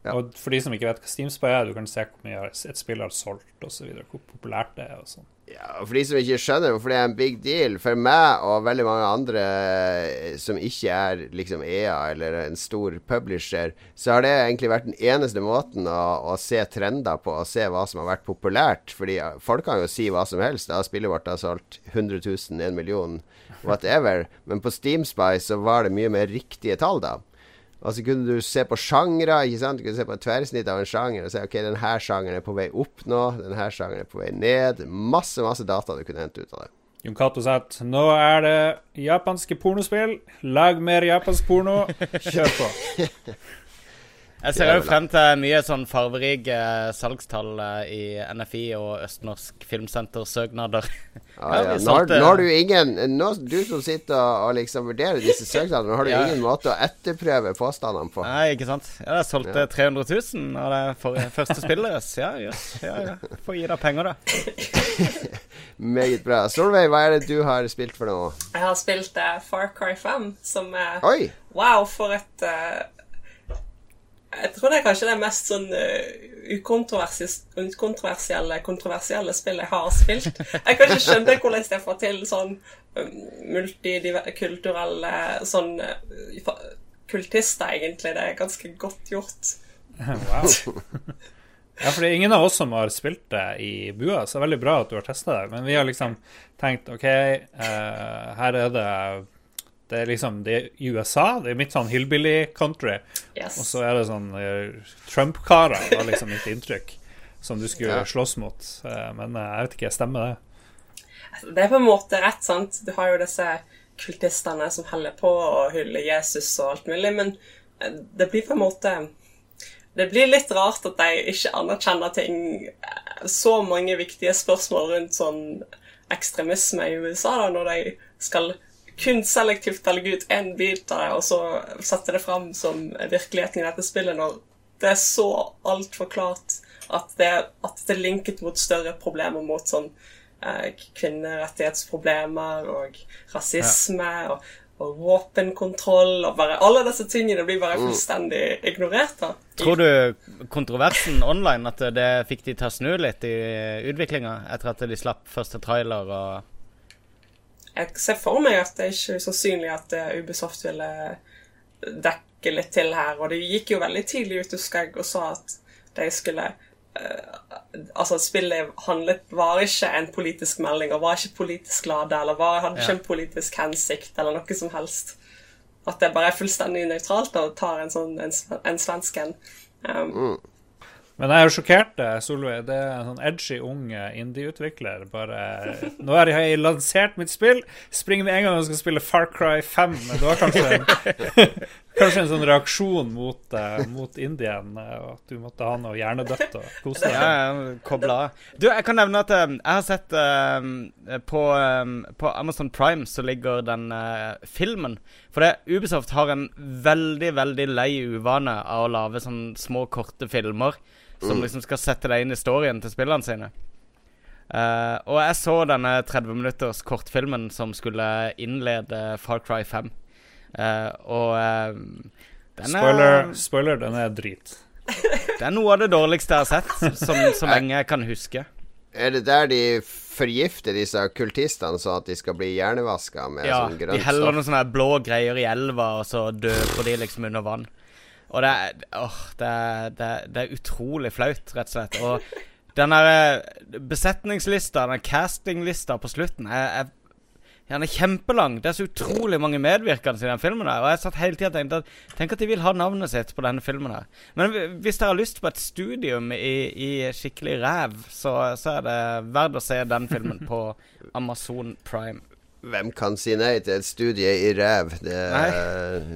Ja. Og for de som ikke vet hva Steam Spy er, du kan se hvor mye et spill har solgt osv. Hvor populært det er. og sånn. Ja, For de som ikke skjønner hvorfor det er en big deal For meg og veldig mange andre eh, som ikke er liksom EA eller en stor publisher, så har det egentlig vært den eneste måten å, å se trender på, og se hva som har vært populært. Fordi folk kan jo si hva som helst. Da spillet vårt har solgt 100 000, 1 million, whatever. Men på Steamspy så var det mye mer riktige tall, da. Og så kunne du se på sjangre. ikke sant? Du kunne se på et tverrsnitt av en sjanger og si ok, denne sjangeren er på vei opp nå, denne sjangeren er på vei ned. Masse, masse data du kunne hente ut av det. Jon Cato at nå er det japanske pornospill. Lag mer japansk porno. Kjør på. Jeg ser jo frem til mye sånn farverike salgstall eh, i NFI og Østnorsk Filmsenter-søknader. Ja, Ja. Nå, har, nå har du ingen nå, Du som sitter og, liksom vurderer disse søknadene, nå har du Ja. ingen måte å etterprøve påstandene på. Nei, ikke sant? Ja, jeg solgte Ja. 300 000 av det for, første spillet deres. Ja, jøss. Ja, ja. Får gi deg penger, da. Meget bra. Solveig, hva er det du har spilt for noe? Jeg har spilt uh, Far Cry 5, som er Oi! Wow, for et eh, Jeg tror det er kanskje det mest sånn uh, ukontroversielle kontroversielle spillet jeg har spilt. Jeg kan ikke skjønne hvordan jeg får til sånn um, multikulturelle sånn uh, kultister, egentlig. Det er ganske godt gjort. Wow. Ja, for det er ingen av oss som har spilt det i bua, så det er veldig bra at du har testa det. Men vi har liksom tenkt OK, eh, her er det Det er liksom Det er USA, det er mitt sånn hillbilly country. Yes. Og så er det sånn eh, Trump-karer, var liksom mitt inntrykk, som du skulle Ja. slåss mot. Eh, men eh, jeg vet ikke, stemmer det? Det er på en måte rett, sant. Du har jo disse kultistene som holder på å hylle Jesus og alt mulig, men det blir på en måte Det blir litt rart at de ikke anerkjenner ting Så mange viktige spørsmål rundt sånn ekstremisme i USA, da, når de skal kun selektivt velge ut én bit av det, og så sette det fram som virkeligheten i dette spillet, når det er så altfor klart at det, at det er linket mot større problemer, mot sånn eh, kvinnerettighetsproblemer og rasisme og, og våpenkontroll og bare Alle disse tingene blir bare fullstendig ignorert. da. Tror du kontroversen online, at det fikk de til å snu litt i utviklinga etter at de slapp første trailer og Jeg ser for meg at det er ikke usannsynlig at eh, Ubisoft ville dekke litt til her. Og de gikk jo veldig tidlig ut, husker jeg, og sa at de skulle eh, Altså, spillet handlet, var ikke en politisk melding, og var ikke politisk lada, eller var, hadde ikke Ja. en politisk hensikt, eller noe som helst. At det bare er fullstendig nøytralt og tar en sånn en, en svensk en. Um, Men jeg er jo sjokkert, eh, Solveig. Det er en sånn edgy ung eh, indie-utvikler. Bare Nå har jeg lansert mitt spill, springer med en gang og skal spille Far Cry 5. Men det var kanskje en, kanskje en sånn reaksjon mot, eh, mot Indien, eh, at du måtte ha noe hjernedødt og kose deg. Ja, kobla av. Du, jeg kan nevne at eh, jeg har sett eh, på, um, på Amazon Prime så ligger den uh, filmen. For det, Ubisoft har en veldig, veldig lei uvane av å lage sånne små, korte filmer som liksom skal sette deg inn i storyen til spillene sine. Uh, og jeg så denne 30 minutters kortfilmen som skulle innlede Far Cry 5. Uh, og uh, den er, Spoiler, spoiler, den er drit. det er noe av det dårligste jeg har sett, som, så lenge jeg kan huske. Er det der de forgifter disse kultistene sånn at de skal bli hjernevaska med Ja, sånn de heller noen sånne blå greier i elva, og så døper de liksom under vann. Og det er, åh, det er, det er, det er utrolig flaut, rett og slett. Og den der eh, besetningslista, den castinglista på slutten, er, er den er kjempelang. Det er så utrolig mange medvirkende i den filmen. her Og jeg satt hele tida og tenkte at Tenk at de vil ha navnet sitt på denne filmen. her Men hvis dere har lyst på et studium i, i skikkelig ræv, så, så er det verdt å se den filmen på Amazon Prime. Hvem kan si nei til et studie i ræv? Det,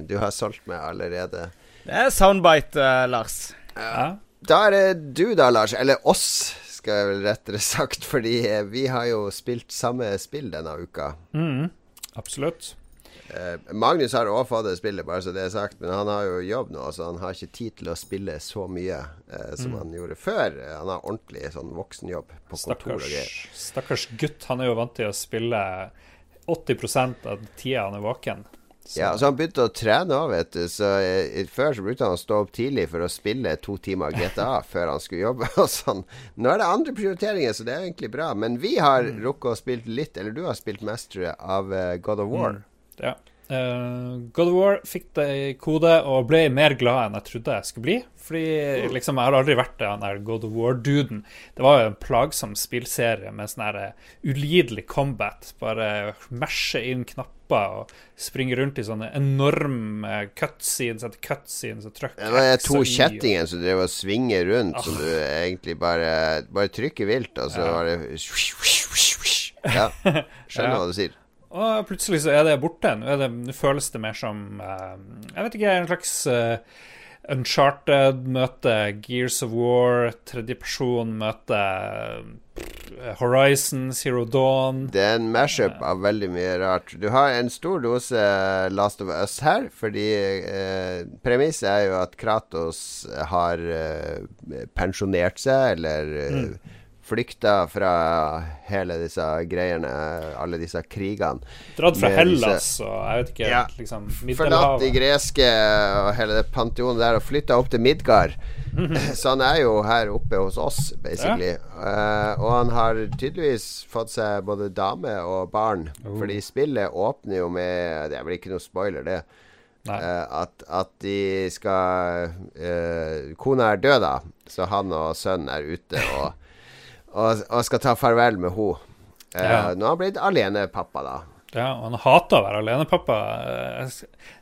du har solgt meg allerede. Det er soundbite, uh, Lars. Ja. Da er det du da, Lars. Eller oss, skal jeg vel rettere sagt. Fordi eh, vi har jo spilt samme spill denne uka. Mm, absolutt. Eh, Magnus har også fått det spillet, bare så det er sagt. Men han har jo jobb nå, så han har ikke tid til å spille så mye eh, som han gjorde før. Han har ordentlig sånn voksenjobb på kontor og greier. stakkars gutt. Han er jo vant til å spille 80% av tida han er våken. Så, Ja, så han begynte å trene òg, vet du. Så eh, Før så brukte han å stå opp tidlig for å spille to timer GTA før han skulle jobbe. Og sånn. Nå er det andre prioriteringer, så det er egentlig bra. Men vi har rukket å spille litt, eller du har spilt mest, tror jeg, av eh, God of War. ja. Eh, God of War fikk det i kode og ble mer glad enn jeg trodde jeg skulle bli. Fordi liksom, jeg har aldri vært den der God of War-duden. Det var jo en plagsom spillserie med sånn her eh, ulidelig combat. Bare mesje inn knapper og springe rundt i sånne enorme cutscenes etter cutscenes og trøkk. Det var to kjettinger og- som drev og svinger rundt, som du egentlig bare Bare trykker vilt, og så Ja. bare Ja. Skjønner Ja. hva du sier. Og plutselig så er det borte. Nå, det, nå føles det mer som uh, Jeg vet ikke, en slags uh, Uncharted møte Gears of War, tredjeperson møte Horizon, Zero Dawn. Det er en mashup av veldig mye rart. Du har en stor dose Last of Us her, fordi eh, premisset er jo at Kratos har eh, pensjonert seg, eller eh, flykta fra hele disse greiene, alle disse krigene. Dratt fra Hellas og jeg vet ikke, Ja. liksom Forlatt de greske og hele det panteonet der og flytta opp til Midgard. Så han er jo her oppe hos oss, basically. Eh, og han har tydeligvis fått seg både dame og barn. Fordi spillet åpner jo med Det er vel ikke noe spoiler, det. Eh, at, at de skal uh, Kona er død, da, så han og sønnen er ute og, og, og skal ta farvel med henne. Uh, Ja. Nå har han blitt alenepappa, da. Ja, og han hater å være alenepappa.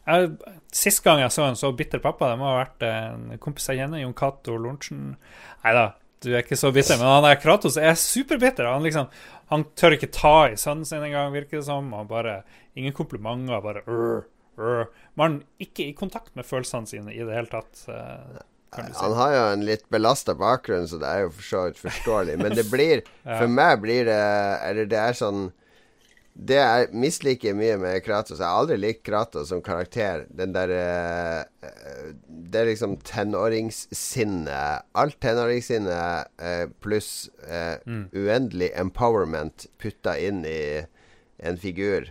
Jeg- Sist gang jeg så en så bitter pappa, det må ha vært en kompis jeg kjenner, Jon Cato Lorentzen. Nei da, du er ikke så bitter, men han der Kratos er superbitter. Han liksom Han tør ikke ta i sønnen sin engang, virker det som. Og bare Ingen komplimenter, bare øh, øh. Man er ikke i kontakt med følelsene sine i det hele tatt. Si. Han har jo en litt belasta bakgrunn, så det er jo for så vidt forståelig. Men det blir Ja. For meg blir det Eller det er sånn Det jeg misliker mye med Kratos Jeg har aldri likt Kratos som karakter. Den der eh, Det er liksom tenåringssinnet. Alt tenåringssinnet eh, pluss eh, uendelig empowerment putta inn i en figur.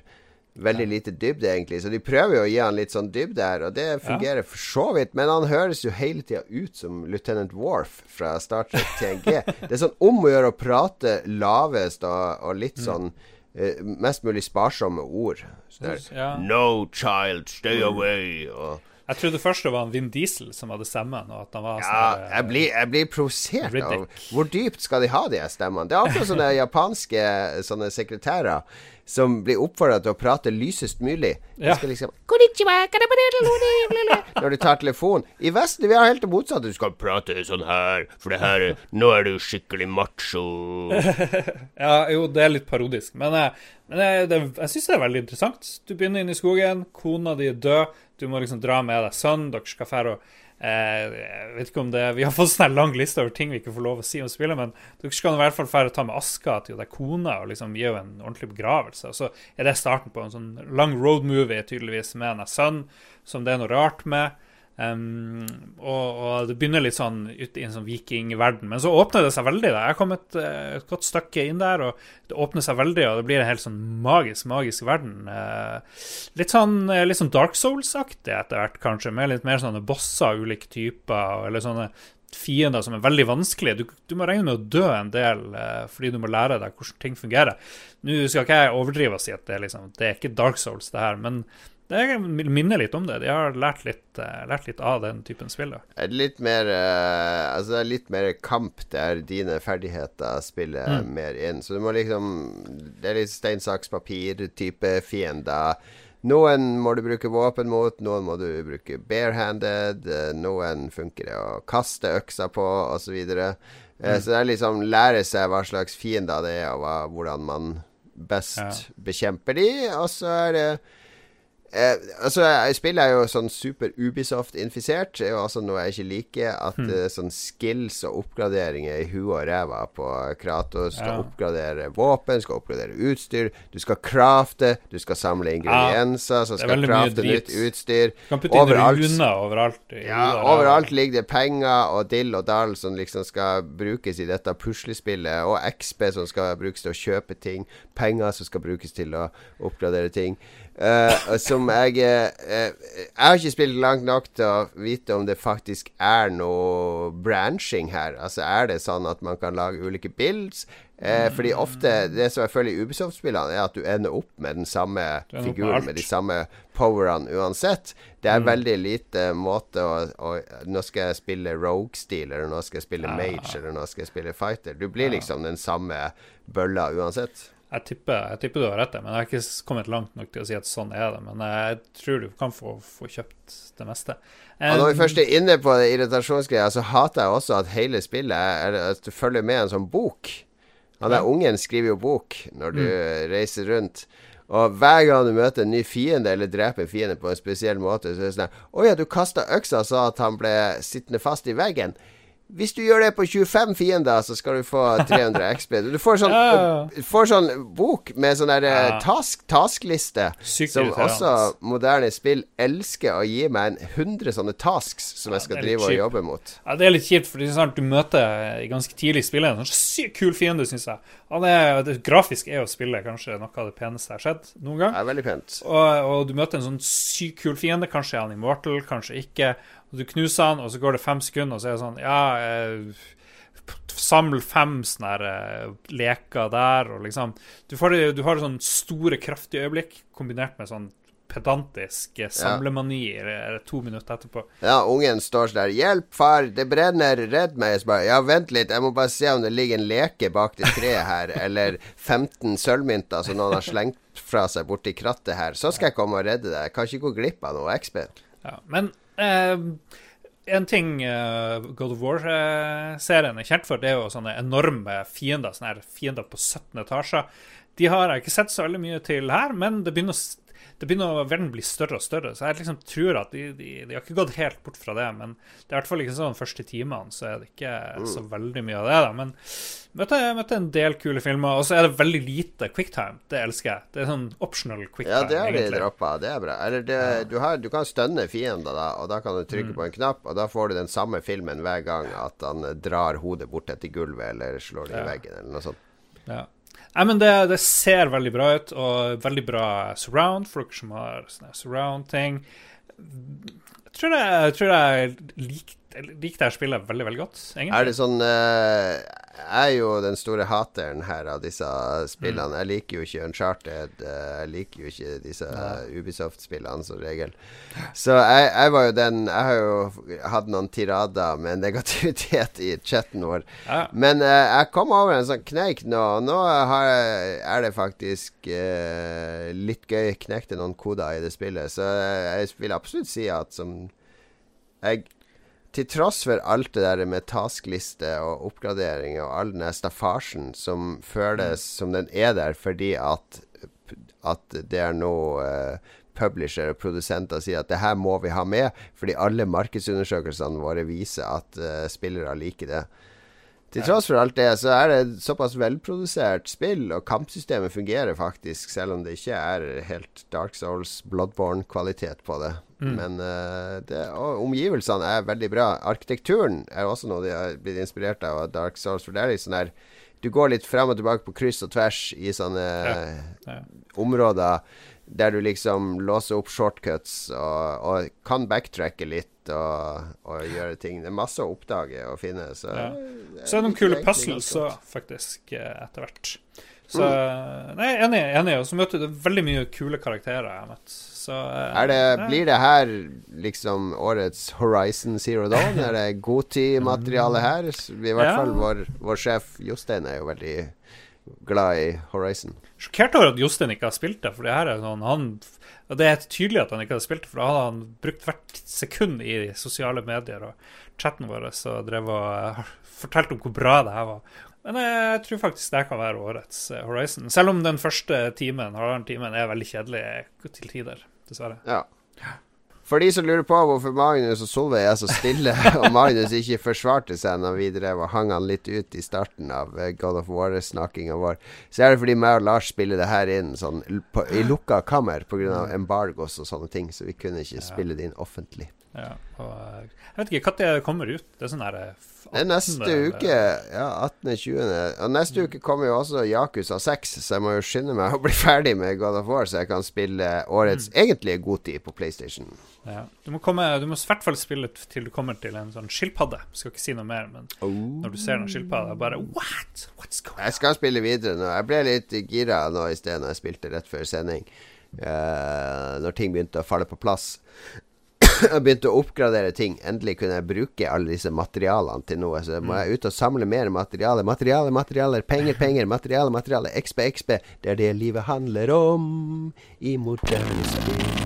Veldig lite dybde, egentlig. Så de prøver jo å gi han litt sånn dybde her, og det fungerer for så vidt. Men han høres jo hele tida ut som Lieutenant Worf fra Star Trek TNG. Det er sånn om å gjøre å prate lavest og, og litt sånn eh, Mest mulig sparsomme ord. Så det er, Ja. No child, stay away. Og, Jeg trodde først det var en Vin Diesel som hadde stemmen, og at han var ja, sånn der, jeg blir, jeg blir provosert av hvor dypt skal de ha de stemmene. Det er akkurat sånne japanske sånne sekretærer som blir oppfordra til å prate lysest mulig. Ja. skal liksom Når du tar telefon. I Vesten vi har helt det motsatte. Du skal prate sånn her, for det her Nå er du skikkelig macho. Ja, jo, det er litt parodisk, men, men jeg, det, jeg syns det er veldig interessant. Du begynner inn i skogen, kona di er død, du må liksom dra med deg sønnen, dere skal dra og Jeg vet ikke om det Vi har fått sånn lang liste over ting vi ikke får lov å si om spillet, men dere skal i hvert fall fære ta med aska til det kona og liksom gi henne en ordentlig begravelse. Og så er det starten på en sånn lang roadmovie, tydeligvis, med en sønn som det er noe rart med. Um, og, og det begynner litt sånn ut i en sånn vikingverden, men så åpner det seg veldig. Da. Jeg kom kommet eh, et godt stykke inn der, og det åpner seg veldig, og det blir en helt sånn magisk, magisk verden. Uh, litt sånn, eh, litt sånn Dark Souls-aktig etter hvert, kanskje, med litt mer sånne bosser av ulike typer, eller sånne fiender som er veldig vanskelige. Du, du må regne med å dø en del uh, fordi du må lære deg hvordan ting fungerer. Nå skal ikke jeg overdrive og si at det liksom, det er ikke Dark Souls, det her, men det minner litt om det. De har lært litt, eh, lært litt av den typen spill. litt mer eh, Altså litt mer kamp der dine ferdigheter spiller mer inn. Så du må liksom Det er litt stein, saks, papir-type fiender. Noen må du bruke våpen mot, noen må du bruke barehanded, eh, noen funker det å kaste øksa på, osv. videre mm. Så det er liksom lære seg hva slags fiender det er, og hva, hvordan man best Ja. bekjemper de, og så er det Eh, altså, jeg spiller er jo sånn super Ubisoft-infisert. Det er jo også noe jeg ikke liker. At eh, sånn skills og oppgraderinger i huet og ræva på Kratos skal Ja. oppgradere våpen, skal oppgradere utstyr. Du skal crafte, du skal samle ingredienser, så er skal crafte nytt utstyr. Du kan putte inn Overalt. runer overalt. Ja, overalt ligger det penger og dill og dall som liksom skal brukes i dette puslespillet, og XP som skal brukes til å kjøpe ting, penger som skal brukes til å oppgradere ting. Eh, som jeg uh, Jeg har ikke spilt langt nok til å vite om det faktisk er noe branching her. Altså Er det sånn at man kan lage ulike builds? Uh, fordi ofte Det som jeg føler i Ubisoft-spillene, er at du ender opp med den samme figuren med de samme powerne uansett. Det er veldig lite måte å, å Nå skal jeg spille Rogue-stil, eller nå skal jeg spille Mage, eller nå skal jeg spille Fighter. Du blir liksom den samme bølla uansett. Jeg tipper, jeg tipper du har rett, men jeg har ikke kommet langt nok til å si at sånn er det. Men jeg tror du kan få, få kjøpt det meste. Og når vi Um, først er inne på irritasjonsgreia, så hater jeg også at hele spillet er at du følger med en sånn bok. Han der ungen skriver jo bok når du reiser rundt. Og hver gang du møter en ny fiende, eller dreper en fiende på en spesiell måte, så er det sånn Å ja, du kasta øksa så at han ble sittende fast i veggen. Hvis du gjør det på 25 fiender, så skal du få 300 XB. Du får sånn, Ja. får sånn bok med sånn der eh, Ja. task, taskliste, som også moderne spill elsker å gi meg en 100 sånne tasks som jeg skal drive og kjipt. jobbe mot. Ja, Det er litt kjipt, for sant, du møter ganske tidlig i spillet en sånn sykt kul fiende, syns jeg. Han er, det Grafisk er å spille kanskje noe av det peneste jeg har sett noen gang. Er veldig pent. Og, og du møter en sånn sykt kul fiende. Kanskje er han immortal, kanskje ikke. Og Du knuser han, og så går det fem sekunder, og så er det sånn Ja, eh, samle fem sånne her, eh, leker der, og liksom Du, får, du har sånne store, kraftige øyeblikk kombinert med sånn pedantisk eh, samlemani ja. to minutter etterpå. Ja, ungen står sånn der 'Hjelp, far, det brenner, redd meg'. Bare, ja, vent litt, jeg må bare se om det ligger en leke bak det treet her, eller 15 sølvmynter som noen har slengt fra seg borti krattet her. Så skal jeg komme og redde deg. Jeg kan ikke gå glipp av noe XB. Ja, men eh, en ting uh, God of War-serien er kjent for, det er jo sånne enorme fiender. Sånne her fiender på 17 etasjer. De har jeg ikke sett så veldig mye til her, men det begynner å, det begynner å verden bli større og større. Så jeg liksom tror at de, de, de har ikke gått helt bort fra det. Men det er i hvert fall ikke sånn de første timene, så er det ikke så veldig mye av det. da, Men møtte, møtte en del kule filmer, og så er det veldig lite quicktime. Det elsker jeg. Det er sånn optional quicktime. Ja, det har de droppa. Det er bra. Eller det, du, har, du kan stønne fiender, da, og da kan du Mm. trykke på en knapp, og da får du den samme filmen hver gang at han drar hodet bort etter gulvet, eller slår det i Ja. veggen, eller noe sånt. Ja. Nei, men det, det ser veldig bra ut, og veldig bra surround for dere som har sånne surround-ting. Jeg jeg, tror jeg lik- jeg liker det her spillet veldig, veldig godt, egentlig. Er det sånn jeg er jo den store hateren her av disse spillene. Jeg liker jo ikke Uncharted. eh, Jeg liker jo ikke disse Ubisoft-spillene som regel. Så jeg, jeg var jo den Jeg har jo hatt noen tirader med negativitet i chatten vår. Ja. Men uh, jeg kom over en sånn kneik nå. Nå har jeg, er det faktisk uh, litt gøy. Knekte noen koder i det spillet. Så jeg vil absolutt si at som jeg til tross for alt det der med taskliste og oppgradering og all den der staffasjen som føles som den er der fordi at, at det er noe uh, publisher og produsenter sier at det her må vi ha med, fordi alle markedsundersøkelsene våre viser at uh, spillere liker det. Til tross for alt det, så er det såpass velprodusert spill, og kampsystemet fungerer faktisk, selv om det ikke er helt Dark Souls, Bloodborne-kvalitet på det. Men uh, det, omgivelsene er veldig bra. Arkitekturen er også noe de har blitt inspirert av Dark Souls, for det er litt sånn der Du går litt frem og tilbake på kryss og tvers i sånne Ja. områder der du liksom låser opp shortcuts og, og kan backtracke litt og, og gjøre ting. Det er masse å oppdage og finne. Så, Ja. Så er det noen kule puzzles òg, faktisk, eh, etter hvert. Så Nei, enig. enig Og så møter du veldig mye kule karakterer jeg har møtt. Så eh, det, ja. blir det her liksom årets Horizon Zero Dawn? Er det Goti-materiale her? I hvert Ja. fall vår, vår sjef Jostein er jo veldig glad i Horizon. Sjokkert over at Jostein ikke har spilt det, for det her er sånn han Det er tydelig at han ikke har spilt det, for da hadde han brukt hvert sekund i sosiale medier og chatten vår og drev og eh, fortalte om hvor bra det her var. Men jeg tror faktisk det kan være årets eh, Horizon. Selv om den første timen, timen er veldig kjedelig til tider, dessverre. Ja. For de som lurer på hvorfor Magnus og Solveig er så stille, og Magnus ikke forsvarte seg når vi drev og hang han litt ut i starten av eh, God of War-snakkinga vår, så er det fordi meg og Lars spiller det her inn sånn på, i lukka kammer pga. embargos og sånne ting, så vi kunne ikke spille det inn offentlig. Ja, og eh, jeg vet ikke når det kommer ut. Det er sånn her eh, Det er neste uke, ja, 18.20. Og neste uke kommer jo også Yakuza 6, så jeg må jo skynde meg å bli ferdig med God of War, så jeg kan spille årets egentlige godtid på PlayStation. Ja. Du må, komme, du må i hvert fall spille til du kommer til en sånn skilpadde. Skal ikke si noe mer, men når du ser den skilpadda, bare What? What's going on? Jeg skal spille videre nå. Jeg ble litt gira nå i sted når jeg spilte rett før sending. Uh, når ting begynte å falle på plass. Jeg begynte å oppgradere ting. Endelig kunne jeg bruke alle disse materialene til noe. Så må jeg ut og samle mer materiale. Materiale, materialer, penger, penger. Materiale, materiale. XP, XP. Det er det livet handler om i moderne spill.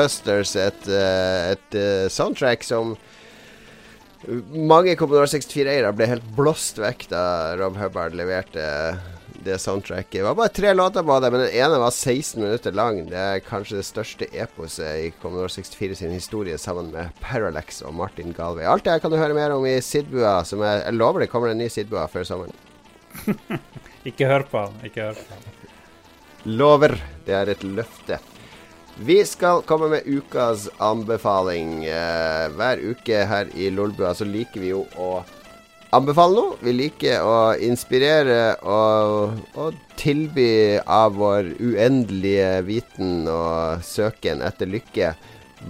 Knuckle Busters, et, eh, et eh, soundtrack som mange Commodore 64-eiere ble helt blåst vekk da Rob Hubbard leverte det soundtracket. Det var bare tre låter på det, men den ene var 16 minutter lang. Det er kanskje det største eposet i Commodore 64 sin historie, sammen med Parallax og Martin Galway. Alt det her kan du høre mer om i Sidbua, som jeg, jeg lover det kommer en ny Sidbua før sommeren. Ikke hør på han. Ikke hør på han. Lover. Det er et løfte. Vi skal komme med ukas anbefaling. Eh, hver uke her i Lolbua så liker vi jo å anbefale noe. Vi liker å inspirere og, og tilby av vår uendelige viten og søken etter lykke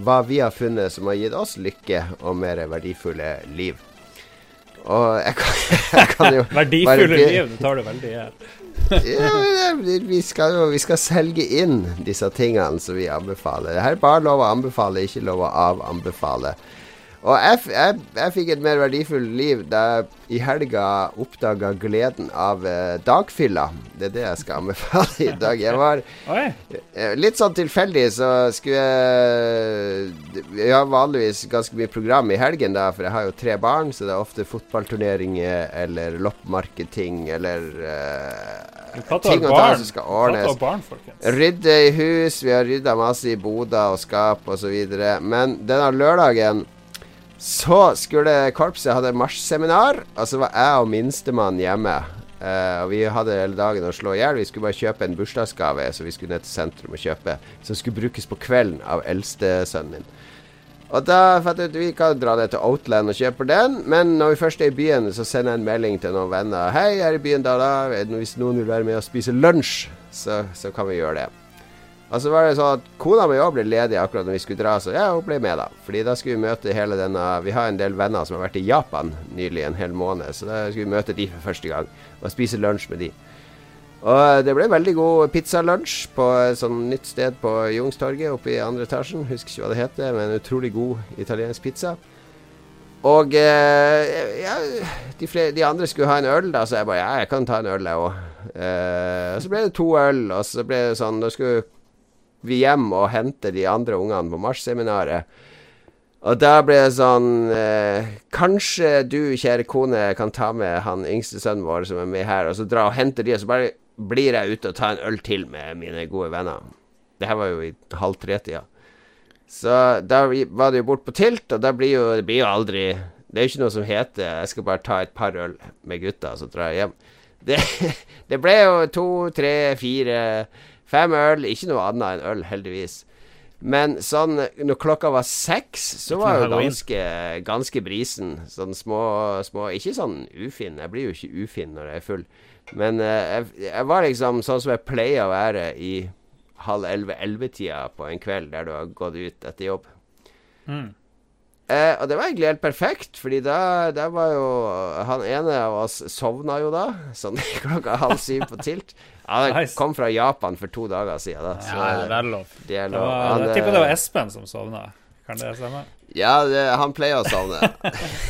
hva vi har funnet som har gitt oss lykke og mer verdifulle liv. Og jeg kan, jeg kan jo Verdifulle liv, det tar du veldig i. ja, vi skal vi skal selge inn disse tingene som vi anbefaler. Her er bare lov å anbefale, ikke lov å avanbefale. Og jeg, jeg, jeg fikk et mer verdifullt liv da jeg i helga oppdaga gleden av eh, dagfylla. Det er det jeg skal anbefale i dag. Jeg var Eh, Litt sånn tilfeldig så skulle jeg Vi har vanligvis ganske mye program i helgen, da, for jeg har jo tre barn, så det er ofte fotballturneringer eller loppemarkedting eller eh, ting og tang som skal ordnes. barn. Rydde i hus, vi har rydda masse i boder og skap osv. Men denne lørdagen så skulle korpset hadde marsjseminar, og så var jeg og minstemann hjemme. Uh, og vi hadde hele dagen å slå i hjel. Vi skulle bare kjøpe en bursdagsgave, så vi skulle ned til sentrum og kjøpe. Som skulle brukes på kvelden av eldstesønnen min. Og da fant jeg ut vi kan dra ned til Outland og kjøpe den, men når vi først er i byen, så sender jeg en melding til noen venner. 'Hei, jeg er i byen da da. Hvis noen vil være med og spise lunsj, så, så kan vi gjøre det.' Og så var det sånn at kona mi òg ble ledig akkurat når vi skulle dra, så ja, hun ble med, da. Fordi da skulle vi møte hele denne Vi har en del venner som har vært i Japan nylig, en hel måned, så da skulle vi møte de for første gang og spise lunsj med de. Og det ble veldig god pizzalunsj på et sånn nytt sted på Jungstorget oppe i andre etasjen. Husker ikke hva det heter, men utrolig god italiensk pizza. Og eh, ja, de, flere, de andre skulle ha en øl, da, så jeg bare Ja, jeg kan ta en øl, jeg òg. Eh, og så ble det to øl, og så ble det sånn Da skulle vi hjem og henter de andre ungene på marsjseminaret. Og da ble det sånn eh, Kanskje du, kjære kone, kan ta med han yngste sønnen vår som er med her, og så dra og hente de, og så bare blir jeg ute og tar en øl til med mine gode venner. Det her var jo i halv tre-tida. Så da var det jo bort på Tilt, og da blir jo Det blir jo aldri Det er jo ikke noe som heter 'jeg skal bare ta et par øl med gutta, så drar jeg hjem'. Det, det ble jo to, tre, fire, fem øl. Ikke noe annet enn øl, heldigvis. Men sånn når klokka var seks, så var jo ganske, ganske brisen. Sånn små, små Ikke sånn ufin. Jeg blir jo ikke ufin når jeg er full. Men eh, jeg, jeg var liksom sånn som jeg pleier å være i halv elleve-ellevetida på en kveld der du har gått ut etter jobb. Mm. Eh, og det var egentlig helt perfekt, fordi da, da var jo Han ene av oss sovna jo da, sånn klokka halv syv på Tilt. Han Nice. kom fra Japan for to dager siden, da. Så Ja, det er lov. det er Det lov. var, Han, jeg tipper det var eh, Espen som sovna. Kan det stemme? Ja, det, han pleier å sovne.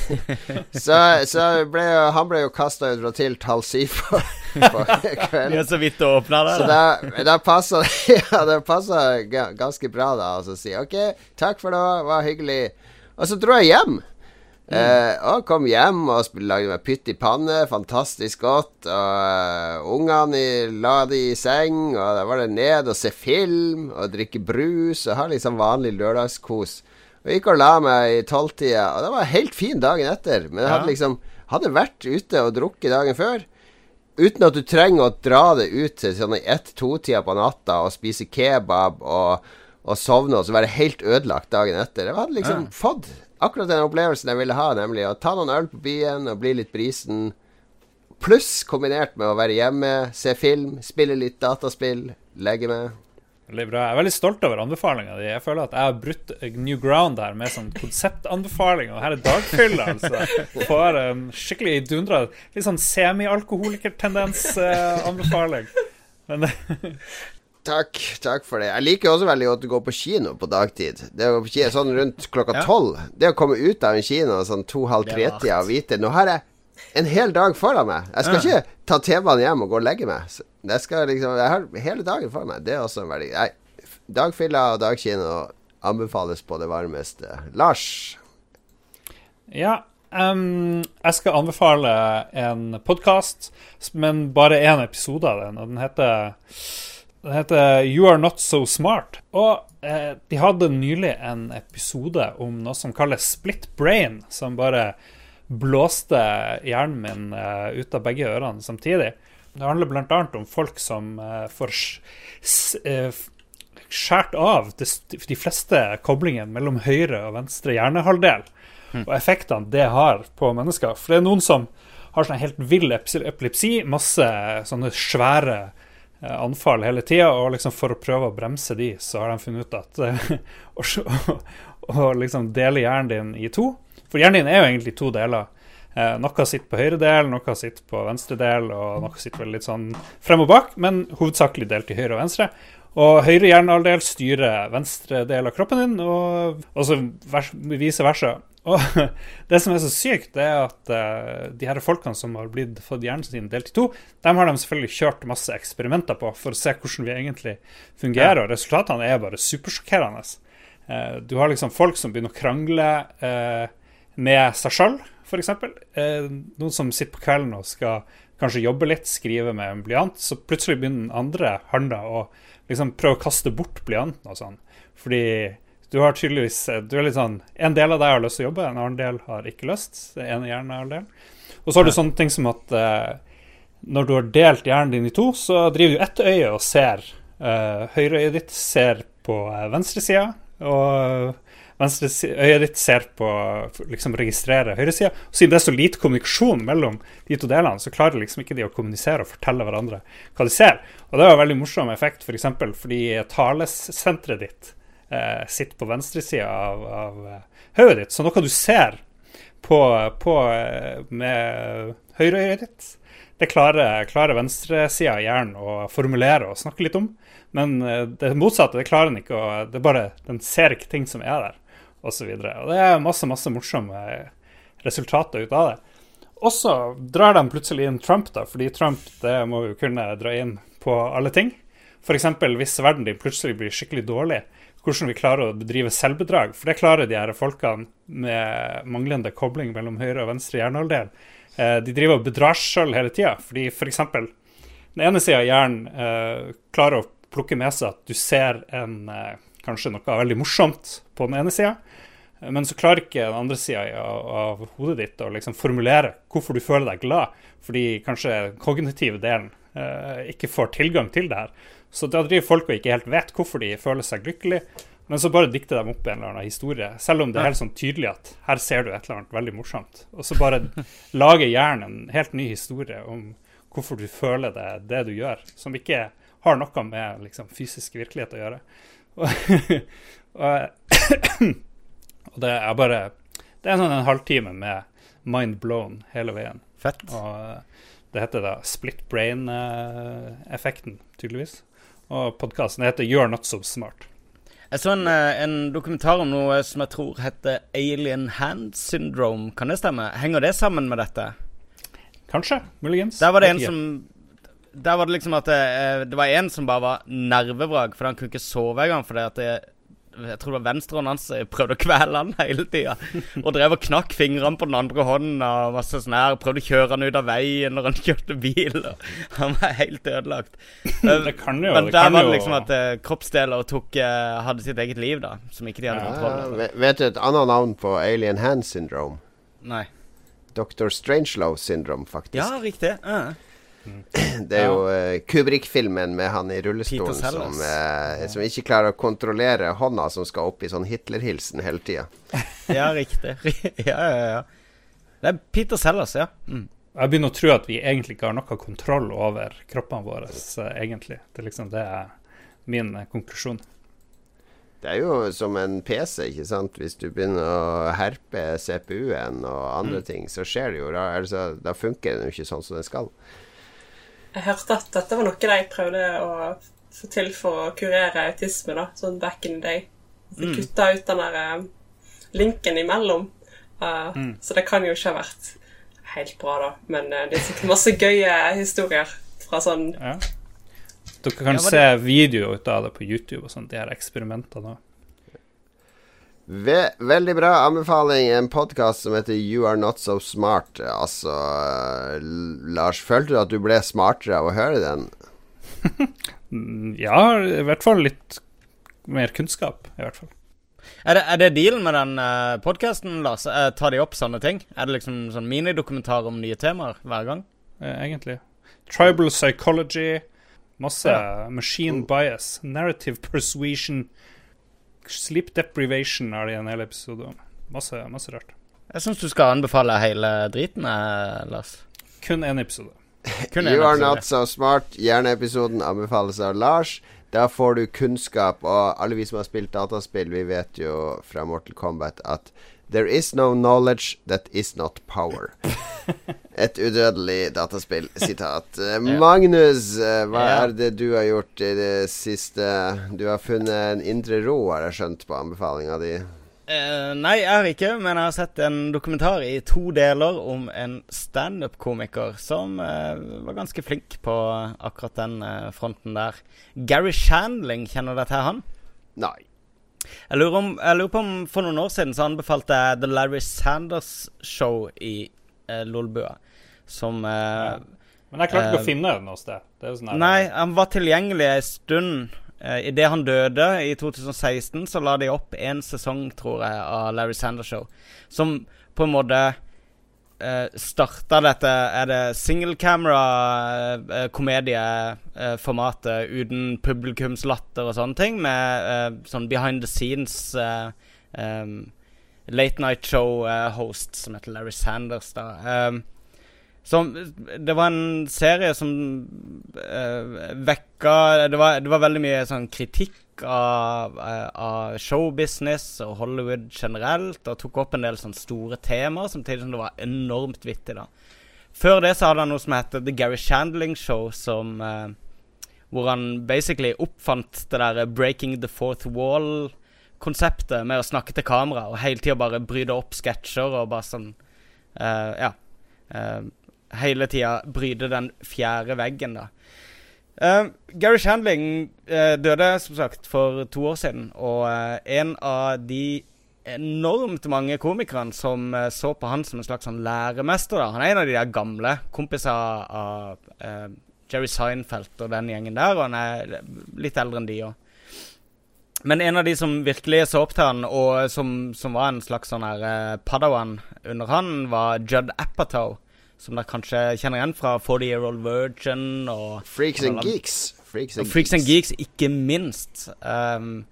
så så ble, han ble jo kasta ut fra Tilt halv syv på, på Vi er så vidt åpna det. Så da. da, passer ja, det ganske bra da å si OK, takk for det, var hyggelig. Og så dro jeg hjem. Eh, og kom hjem og lagde meg pytt i panne. Fantastisk godt. Og uh, ungene la de i seng, og da var det ned og se film og drikke brus og ha liksom vanlig lørdagskos. Og gikk og la meg i tolvtida, og det var en helt fin dagen etter. Men jeg hadde liksom hadde vært ute og drukket dagen før. Uten at du trenger å dra det ut til sånn i ett-to-tida på natta og spise kebab og, og sovne og så være helt ødelagt dagen etter. Jeg hadde liksom fått akkurat den opplevelsen jeg ville ha, nemlig å ta noen øl på byen og bli litt brisen. Pluss kombinert med å være hjemme, se film, spille litt dataspill, legge meg. Veldig bra. Jeg er veldig stolt over anbefalinga di. Jeg føler at jeg har brutt new ground her med sånn konseptanbefaling, og her er dagfylla, altså. Får en skikkelig dundra Litt sånn semi-alkoholikertendens-anbefaling. Men Takk, takk for det. Jeg liker også veldig godt å gå på kino på dagtid. Det å gå på kino sånn rundt klokka Ja. tolv. Det å komme ut av en kino sånn to-halv tre-tida og vite Nå har jeg en hel dag foran meg. Jeg skal ikke ta TV-en hjem og gå og legge meg. Jeg, skal liksom, jeg har hele dagen foran meg. Det er også en veldig Nei, dagfylla og dagkino anbefales på det varmeste. Lars? Ja, um, jeg skal anbefale en podkast, men bare én episode av den. Og den heter, den heter You Are Not So Smart. Og eh, de hadde nylig en episode om noe som kalles split brain, som bare blåste hjernen min eh, ut av begge ørene samtidig. Det handler bl.a. om folk som eh, får eh, av de, fleste koblingene mellom høyre og venstre hjernehalvdel og effektene det har på mennesker. For det er noen som har sånn helt vill epilepsi, masse sånne svære anfall hele tida, og liksom for å prøve å bremse de, så har de funnet ut at eh, å, liksom dele hjernen din i to For hjernen din er jo egentlig to deler. Eh, noe sitter på høyre del, noe sitter på venstre del, og noe sitter vel litt sånn frem og bak, men hovedsakelig delt i høyre og venstre. Og høyre hjernehalvdel styrer venstre del av kroppen din, og, og så vice versa. Og det som er så sykt, det er at uh, de her folkene som har blitt fått hjernen sin delt i to, dem har de selvfølgelig kjørt masse eksperimenter på for å se hvordan vi egentlig fungerer, og resultatene er bare supersjokkerende. Uh, du har liksom folk som begynner å krangle uh, med seg sjøl, f.eks. Uh, noen som sitter på kvelden og skal kanskje jobbe litt, skrive med en blyant, så plutselig begynner den andre handa å liksom prøve å kaste bort blyanten og sånn. Fordi du har tydeligvis du er litt sånn, En del av deg har lyst til å jobbe, en annen del har ikke lyst. Er del. Og så har du sånne ting som at eh, når du har delt hjernen din i to, så driver du ett øye og ser. Eh, Høyreøyet ditt ser på eh, venstresida, og venstre øyet ditt ser på liksom registrerer høyresida. Siden det er så lite kommunikasjon mellom de to delene, så klarer liksom ikke de å kommunisere og fortelle hverandre hva de ser. Og det er en veldig morsom effekt, f.eks. For fordi talesenteret ditt eh, sitter på venstresida av, av eh, hodet ditt. Så noe du ser på, på eh, med høyreøyet ditt, det klarer, klarer venstresida av hjernen å formulere og snakke litt om. Men eh, det motsatte det klarer den ikke. Og det bare, den ser ikke ting som er der. Og, og det er masse masse morsomme resultater ut av det. Og så drar de plutselig inn Trump, da, fordi Trump det må jo kunne dra inn på alle ting. F.eks. hvis verden din plutselig blir skikkelig dårlig, hvordan vi klarer å bedrive selvbedrag. For det klarer de her folkene med manglende kobling mellom høyre og venstre hjernehalvdel. Eh, de driver og bedrar seg sjøl hele tida. Fordi f.eks. den ene sida av hjernen eh, klarer å plukke med seg at du ser en, eh, kanskje noe veldig morsomt på den ene sida. Men så klarer ikke den andre sida av hodet ditt å liksom formulere hvorfor du føler deg glad, fordi kanskje den kognitive delen eh, ikke får tilgang til det her. Så da driver folk og ikke helt vet hvorfor de føler seg lykkelig, men så bare dikter de opp en eller annen historie, selv om det er helt sånn tydelig at her ser du et eller annet veldig morsomt. Og så bare lager hjernen en helt ny historie om hvorfor du føler det, det du gjør, som ikke har noe med liksom, fysisk virkelighet å gjøre. Og, og og det er bare Det er sånn en halvtime med mind blown hele veien. Fett. Og eh, det heter da split brain-effekten, tydeligvis. Og podkasten heter You're Not So Smart. Jeg så en, eh, en dokumentar om noe som jeg tror heter Alien Hand Syndrome. Kan det stemme? Henger det sammen med dette? Kanskje. Muligens. Der var det en som Der var det liksom at det, eh, det var en som bare var nervevrak, for han kunne ikke sove engang fordi at det, jeg tror det var venstrehånden hans prøvde å kvele han hele tida. Og drev og knakk fingrene på den andre hånden og masse sånn her. Prøvde å kjøre han ut av veien når han kjørte bil. Og han var helt ødelagt. Det kan jo- Men det der kan var det jo- liksom at eh, kroppsdeler tok, eh, hadde sitt eget liv, da. Som ikke de hadde kontroll over. Ja, vet du et annet navn på alien hand syndrome? Nei. Dr. Strangelove syndrome, faktisk. Ja, riktig. Ja. Det er jo uh, Kubrik-filmen med han i rullestolen som, eh, som ikke klarer å kontrollere hånda som skal opp i sånn Hitler-hilsen hele tida. ja, riktig. ja, ja, ja. Det er Peter Sellers, ja. Mm. Jeg begynner å tro at vi egentlig ikke har noe kontroll over kroppene våre, eh, egentlig. Det er liksom det er min eh, konklusjon. Det er jo som en PC, ikke sant. Hvis du begynner å herpe CPU-en og andre ting, så skjer det jo. Da, altså, da funker den jo ikke sånn som den skal. Jeg hørte at dette var noe de prøvde å få til for å kurere autisme, da, sånn back in the day. De kutta ut den der eh, linken imellom. Eh, Så det kan jo ikke ha vært helt bra, da. Men uh, det er sikkert masse gøye historier fra sånn Ja. Dere kan Ja, var se videoer ut av det på YouTube og sånt, de her eksperimentene òg. Ve veldig bra anbefaling. En podkast som heter You Are Not So Smart. Altså, Lars, følte du at du ble smartere av å høre den? Ja, i hvert fall litt mer kunnskap, i hvert fall. Er det, er det dealen med den uh, podkasten, Lars? Uh, tar de opp sånne ting? Er det liksom sånn minidokumentar om nye temaer hver gang? Uh, egentlig. Tribal psychology, masse machine bias, narrative persuasion, sleep deprivation er det en hel episode om. Masse, masse rart. Jeg syns du skal anbefale hele driten, eh, Lars. Kun én episode. Kun You Are episode. Not So Smart. Hjerneepisoden anbefales av Lars. Da får du kunnskap, og alle vi som har spilt dataspill, vi vet jo fra Mortal Kombat at There is no knowledge that is not power. Et udødelig dataspill. Sitat. Eh, Magnus, eh, hva er det du har gjort i det siste? Du har funnet en indre ro, har jeg skjønt på anbefalinga di. Uh, nei, jeg har ikke, men jeg har sett en dokumentar i to deler om en standup-komiker som uh, var ganske flink på akkurat den uh, fronten der. Gary Shandling, kjenner du deg til han? Nei. Jeg lurer, om, jeg lurer på om For noen år siden så anbefalte jeg The Larry Sanders Show i eh, Lolbua. Som eh, Men jeg klarte ikke Eh, å finne den noe sted. Sånn Nei, han var tilgjengelig en stund. Eh, Idet han døde i 2016, så la de opp én sesong, tror jeg, av Larry Sanders Show. Som på en måte uh, starta dette Er det single camera-komedieformatet uten publikumslatter og sånne ting, med eh, sånn behind the scenes eh, um, late night show-host som heter Larry Sanders. da. Um, som, det var en serie som uh, vekka det var, det var veldig mye sånn kritikk av, eh, av showbusiness og Hollywood generelt, og tok opp en del sånn store temaer, samtidig som det var enormt vittig. da. Før det så hadde han noe som heter The Gary Shandling Show, som eh, hvor han basically oppfant det der breaking the fourth wall-konseptet med å snakke til kamera og hele tida bare bryte opp sketsjer og bare sånn eh, Ja. eh, hele tida bryte den fjerde veggen, da. Eh, Gary Shandling uh, døde som sagt for to år siden, og uh, en av de enormt mange komikerne som så på han som en slags sånn læremester. da. Han er en av de der gamle kompiser av Jerry Seinfeld og den gjengen der, og han er litt eldre enn de òg. Men en av de som virkelig så opp til han, og som, som var en slags sånn her padawan under han, var Judd Apatow. Som dere kanskje kjenner igjen fra 40 Year Old Virgin og Freaks and Geeks. Freaks and, Freaks and Geeks, ikke minst. Um,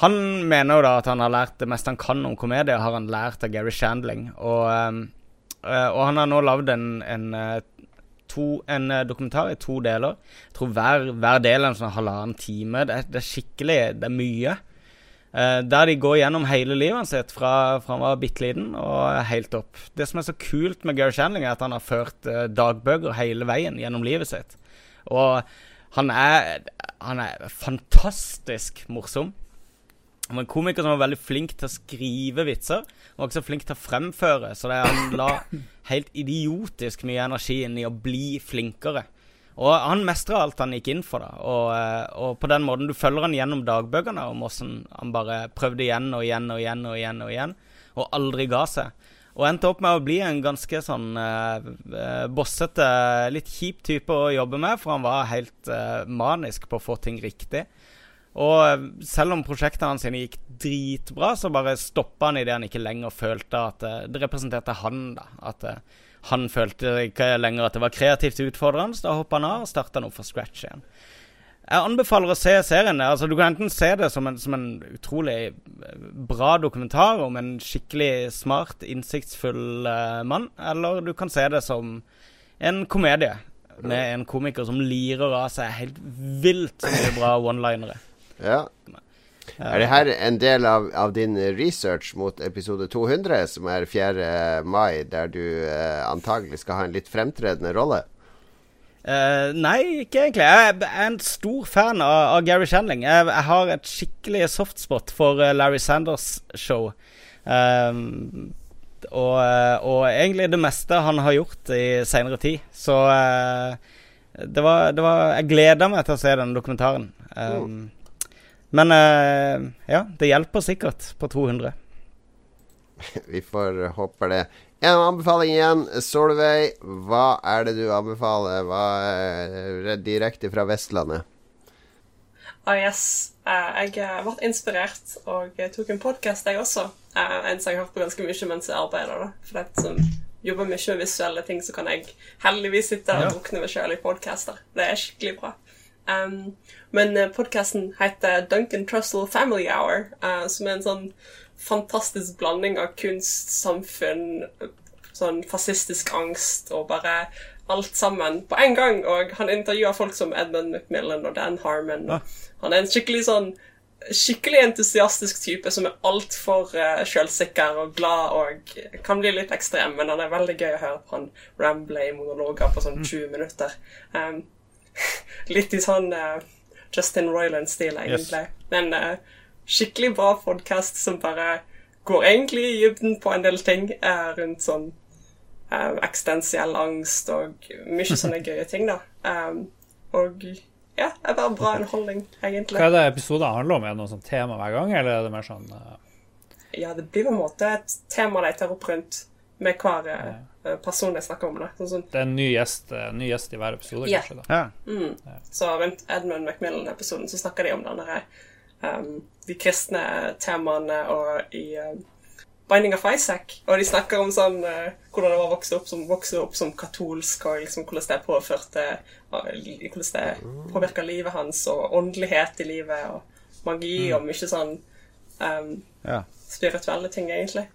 han mener jo da at han har lært det meste han kan om komedie, har han lært av Gary Shandling. Og, um, eh, og han har nå lagd en, en, eh, en eh, dokumentar i to deler. Jeg tror hver, hver del er en sånn halvannen time. Det er, det er skikkelig Det er mye. Eh, der de går gjennom hele livet sitt fra, fra han var bitte liten og helt opp. Det som er så kult med Gary Shandling, er at han har ført eh, dagbøker hele veien gjennom livet sitt. Og han er, han er fantastisk morsom. Han var en komiker som var veldig flink til å skrive vitser. Han var også flink til å fremføre, så det, han la helt idiotisk mye energi inn i å bli flinkere. Og han mestra alt han gikk inn for, da. Og, eh, og på den måten Du følger han gjennom dagbøkene om åssen han bare prøvde igjen og igjen og igjen og igjen og igjen, og aldri ga seg. Og endte opp med å bli en ganske sånn eh, eh, bossete, litt kjip type å jobbe med, for han var helt eh, manisk på å få ting riktig. Og eh, selv om prosjektene sine gikk dritbra, så bare stoppa han idet han ikke lenger følte at det representerte han. da At han følte ikke lenger at det var kreativt utfordrende. Så da hoppa han av og starta noe fra scratch igjen. Jeg anbefaler å se serien. Altså, du kan enten se det som en, som en utrolig eh, bra dokumentar om en skikkelig smart, innsiktsfull uh, mann, eller du kan se det som en komedie med en komiker som lirer av seg helt vilt mye bra one-linere. Ja. Er det her en del av, av din research mot episode 200, som er 4. mai, der du eh, antagelig skal ha en litt fremtredende rolle? Uh, nei, ikke egentlig. Jeg er en stor fan av, av Gary Shandling. Jeg, jeg har et skikkelig softspot for eh, Larry Sanders show. Um, og, og egentlig det meste han har gjort i seinere tid. Så uh, det, var, det var Jeg gleder meg til å se den dokumentaren. Um, Men eh, ja, det hjelper sikkert på 200. Vi får håpe det. En anbefaling igjen. Solveig, hva er det du anbefaler? Hva er direkte fra Vestlandet? Ah, yes. Eh, jeg ble inspirert og tok en podkast, jeg også. Eh, en som jeg har hørt på ganske mye mens jeg arbeider. da. For det som jobber mye med visuelle ting, så kan jeg heldigvis sitte og drukne meg sjøl i podcaster. Det er skikkelig bra. Um, men uh, podkasten heter Duncan Trussell Family Hour, uh, som er en sånn fantastisk blanding av kunst, samfunn, sånn fascistisk angst og bare alt sammen på en gang. Og han intervjuer folk som Edmund McMillan og Dan Harmon. Ja. Han er en skikkelig sånn skikkelig entusiastisk type som er altfor uh, sjølsikker og glad og kan bli litt ekstrem, men han er veldig gøy å høre på han ramble i monologer på sånn 20 minutter. Um, litt i sånn uh, Justin Roiland-stil, egentlig. Men uh, skikkelig bra podkast som bare går egentlig i dybden på en del ting uh, rundt sånn eksistensiell angst og mye sånne gøye ting, da. Um, og ja, det er bare bra underholdning, egentlig. Hva er det episoden handler om? Er det noe sånt tema hver gang, eller er det mer sånn Ja, det blir på en måte et tema de tar opp rundt med hver eh, person jeg snakker om det. Sånn, sånn, Det er en ny gjest, eh, ny gjest i hver episode, yeah. kanskje? da Ja. så rundt Edmund Macmillan-episoden så snakker de om denne her, um, de kristne temaene og i um, Binding of Isaac. Og de snakker om sånn uh, hvordan det var å vokse opp som, vokse opp som katolsk, og liksom hvordan det påførte eh, Hvordan det påvirka livet hans, og åndelighet i livet, og magi, og mye sånn um, Ja. spirituelle ting, egentlig.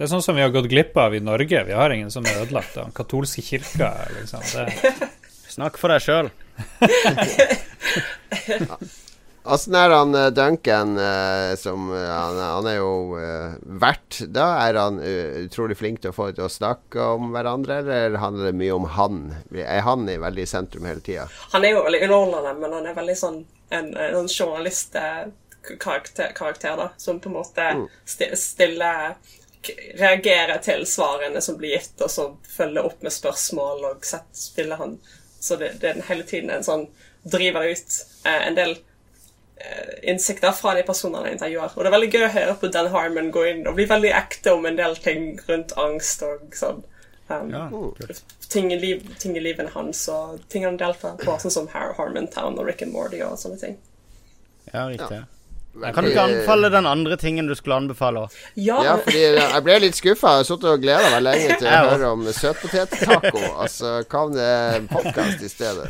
Det er sånn som vi har gått glipp av i Norge. Vi har ingen som er ødelagt av den katolske kirka. Liksom. Det, Snakk for deg sjøl. Åssen er han eh, Duncan, eh, som eh, han, han er jo uh, vert. Da er han utrolig flink til å få til å snakke om hverandre, eller handler det mye om han? Er han i veldig sentrum hele tida? Han er jo veldig underholdende, men han er veldig sånn en, en journalistkarakter, karakter, da, som på en måte sti- stiller Reagerer til svarene som blir gitt, og så følger opp med spørsmål, og sett, spiller han Så det, det er hele tiden en sånn Driver ut eh, en del eh, innsikter fra de personene jeg intervjuer. Og det er veldig gøy å høre på Dan Harmon gå inn og bli veldig ekte om en del ting rundt angst og sånn. Um, Ja, ting, i liv, ting i livene hans og ting han deltar på, sånn som Har Harmontown og Rick and Morty og sånne ting. Ja, riktig. Kan du ikke anbefale den andre tingen du skulle anbefale? òg? Ja, Ja, fordi jeg ble litt skuffa. Jeg har sittet og gleda meg lenge til å høre om søtpotettaco. Altså, kom det podkast i stedet?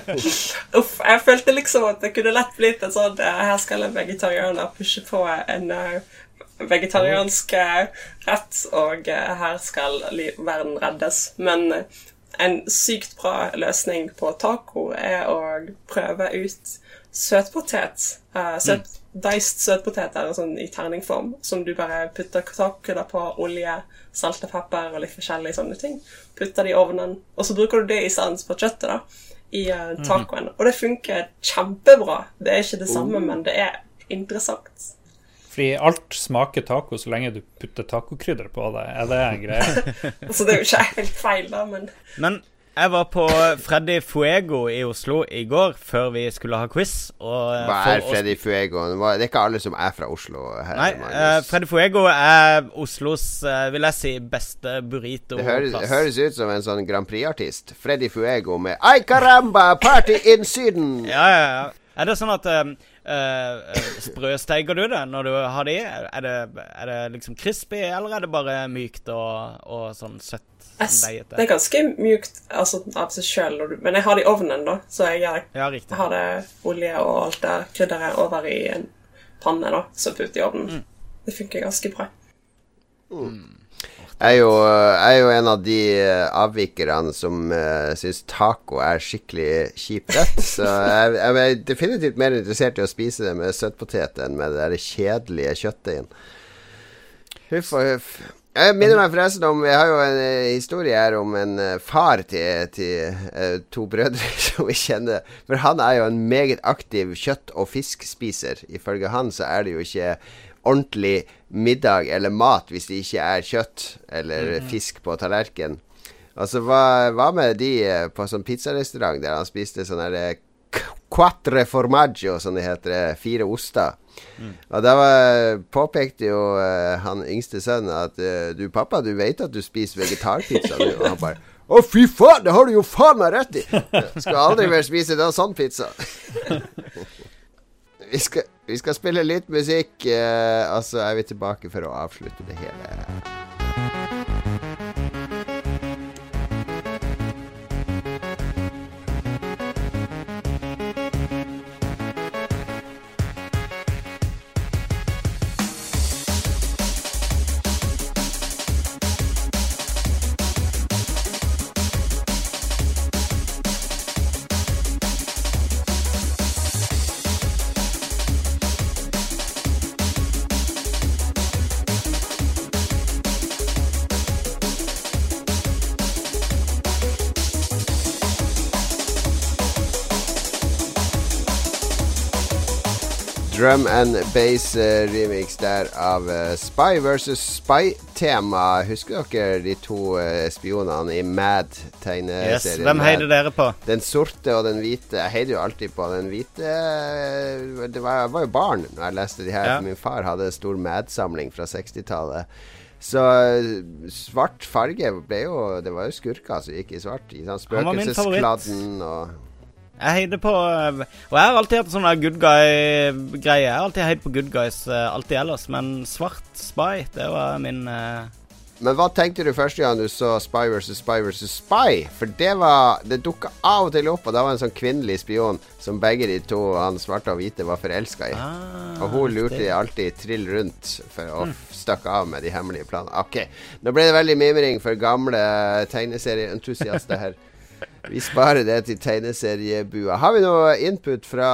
uff, jeg følte liksom at det kunne lett blitt en sånn eh, Her skal en vegetarianer pushe på en eh, vegetariansk eh, rett, og her skal verden reddes. Men en sykt bra løsning på taco er å prøve ut søtpotet. Uh, søt, Diced søtpoteter sånn, i terningform, som du bare putter tacokrydder på, olje, salt og pepper og litt forskjellige sånne ting. Putter det i ovnen, og så bruker du det i stedet for kjøttet da, i uh, tacoen. Og det funker kjempebra. Det er ikke det samme, men det er interessant. fordi alt smaker taco så lenge du putter tacokrydder på det. Er det en greie? altså, det er jo ikke helt feil, da, men Men jeg var på Freddy Fuego i Oslo i går, før vi skulle ha quiz. Eh, Hva er Freddy Fuego? Det er ikke alle som er fra Oslo. Her, Nei, eh, Freddy Fuego er Oslos, uh, vil jeg si, beste det høres, høres ut som en sånn Grand Prix-artist. Freddy Fuego med Ay caramba, party in Syden! Ja, ja, ja. Er det sånn at uh, sprøsteiger du det når du har de? Er det, er det liksom crispy, eller er det bare mykt og, og sånn søtt? Sånn det er ganske mjukt altså, av seg sjøl. Men jeg har det i ovnen, da, så jeg har, Ja, Jeg har det olje og alt det krydderet over i en panne, da, som putter i ovnen. Det funker ganske bra. Jeg er jo, jeg er jo en av de eh, avvikerne som uh, syns taco er skikkelig kjip rett. Så jeg, jeg er definitivt mer interessert i å spise det med søtpotet enn med det kjedelige kjøttdeigen. Huff og huff. Jeg minner meg forresten om Jeg har jo en eh, historie her om en eh, far til, til uh, to brødre som vi kjenner. For han er jo en meget aktiv kjøtt- og fiskspiser. Ifølge han så er det jo ikke ordentlig middag eller mat hvis det ikke er kjøtt eller fisk på tallerkenen. Altså, hva, hva med de eh, på sånn pizzarestaurant der han spiste sånn her Quatre formaggio, som det heter. eh, Fire oster. Og da var, påpekte jo uh, han yngste sønnen at uh, Du, pappa, du vet at du spiser vegetarpizza nå? Og han bare Å, fy faen! Det har du jo faen meg rett i! Skal aldri mer spise da sånn pizza. vi, skal, vi skal spille litt musikk, eh, og så er vi tilbake for å avslutte det hele. Drum and bass-remix der av eh, Spy versus Spy-tema. Husker dere de to eh, spionene i Mad-tegneserien? Yes. Hvem heider dere på? Den sorte og den hvite. Jeg heider jo alltid på den hvite. Det var, jeg var jo barn når jeg leste de her. Ja. Min far hadde en stor Mad-samling fra 60-tallet. Så eh, svart farge ble jo Det var jo skurker som gikk i svart. Spøkelseskladden og Jeg heier på eh, Og jeg har alltid hatt sånn good guy-greie. Jeg har alltid heid på good guys eh, alltid ellers, men svart spy, det var min uh... Men hva tenkte du første gang du så Spy versus Spy versus Spy? For det var Det dukka av og til opp, og da var en sånn kvinnelig spion som begge de to, han svarte og hvite, var forelska i. ah, Og hun lurte de alltid trill rundt for å stakke av med de hemmelige planene. Ok, nå ble det veldig mimring for gamle tegneserieentusiaster her. Vi sparer det til tegneseriebua. Har vi noe input fra,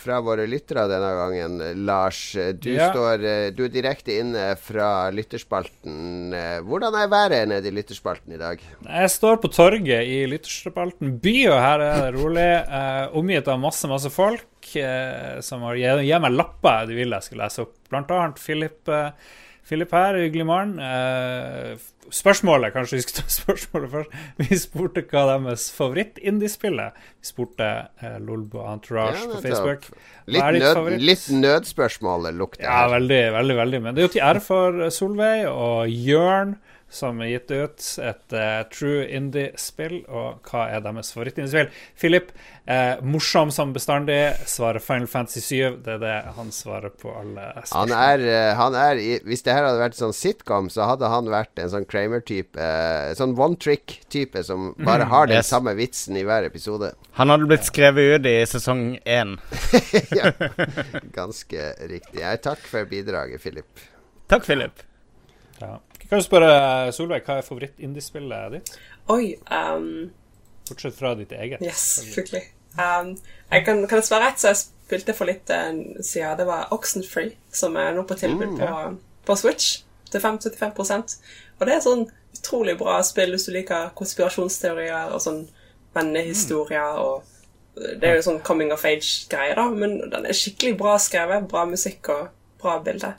fra våre lyttere denne gangen, Lars? Du, Ja. står, eh, du er direkte inne fra lytterspalten. Eh, Hvordan er været nede i lytterspalten i dag? Jeg står på torget i Lytterspalten by, og her er det rolig. Eh, omgitt av masse, masse folk eh, som har gir, gir meg lapper de vil jeg skal lese opp. Blant annet Philip, eh, Philip her, hyggelig morgen. Uh, spørsmålet, kanskje vi skal ta spørsmålet først. Vi spurte hva deres favoritt-indiespill er. Vi spurte uh, Lolbo Entourage Ja, på. Facebook. Litt, nød, litt nødspørsmålet lukter Ja, veldig, veldig, veldig. Men det er jo til ære for Solveig og Jørn, som er gitt ut et uh, true indie-spill. Og hva er deres favoritt-indie-spill? Philip, eh, morsom som bestandig, svarer Final Fantasy 7. Det er det han svarer på alle Han er, eh, han er i, Hvis det her hadde vært sånn sitcom, så hadde han vært en sånn Kramer-type. eh, sånn one trick-type som bare har den yes. samme vitsen i hver episode. Han hadde blitt skrevet ut i sesong én. ja, ganske riktig. Jeg takk for bidraget, Philip. Takk, Philip. Ja. Kan du spørre eh, Solveig, hva er favoritt-indiespillet ditt? Oi. Um, Bortsett fra ditt eget. yes, selvfølgelig. Um, jeg kan, kan jeg svare rett, så jeg spilte for litt uh, siden. Det var Oxenfree, som er nå på tilbud på, på Switch til 5-75 Og det er sånn utrolig bra spill hvis du liker konspirasjonsteorier og sånn vennehistorier og Det er jo sånn coming of age-greie, da, men den er skikkelig bra skrevet. Bra musikk og bra bilde.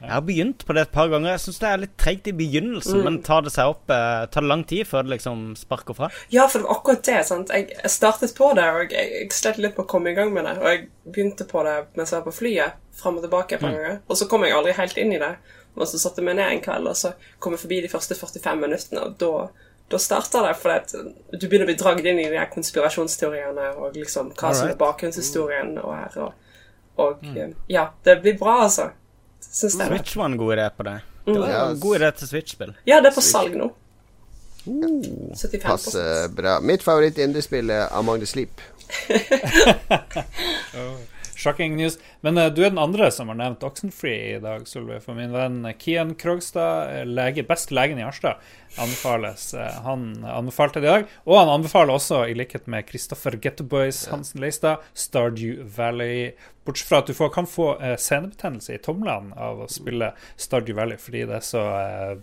Jeg har begynt på det et par ganger. Jeg syns det er litt treigt i begynnelsen, men tar det seg opp eh, Tar det lang tid før det liksom sparker fra? Ja, for det var akkurat det. sant? Jeg, jeg startet på det, og jeg, jeg slet litt på å komme i gang med det. Og jeg begynte på det mens jeg var på flyet, fram og tilbake et par ganger. Og så kom jeg aldri helt inn i det. Og så satte jeg meg ned en kveld, og så kom jeg forbi de første 45 minuttene, og da, da starter det. For du begynner å bli dragd inn i de her konspirasjonsteoriene og liksom hva som er bakgrunnshistorien og her. Og, og ja, det blir bra, altså. Syns det. Switch var en god idé på det. Det var Ja, en god idé til Switch-spill. Ja, det er på salg nå. Uh, Passer bra. Mitt favoritt-indiespill er Among the Sleep. Shocking news. Men uh, du er den andre som har nevnt Oxenfree i dag, Solveig. For min venn Kian Krogstad, eh, lege, best legen i Harstad, anbefales. Uh, han anbefalte det i dag. Og han anbefaler også, i likhet med Kristoffer Gettoboys Hansen Leistad, Stardew Valley. Bortsett fra at du får, kan få uh, senebetennelse i tomlene av å spille Stardew Valley, fordi det er så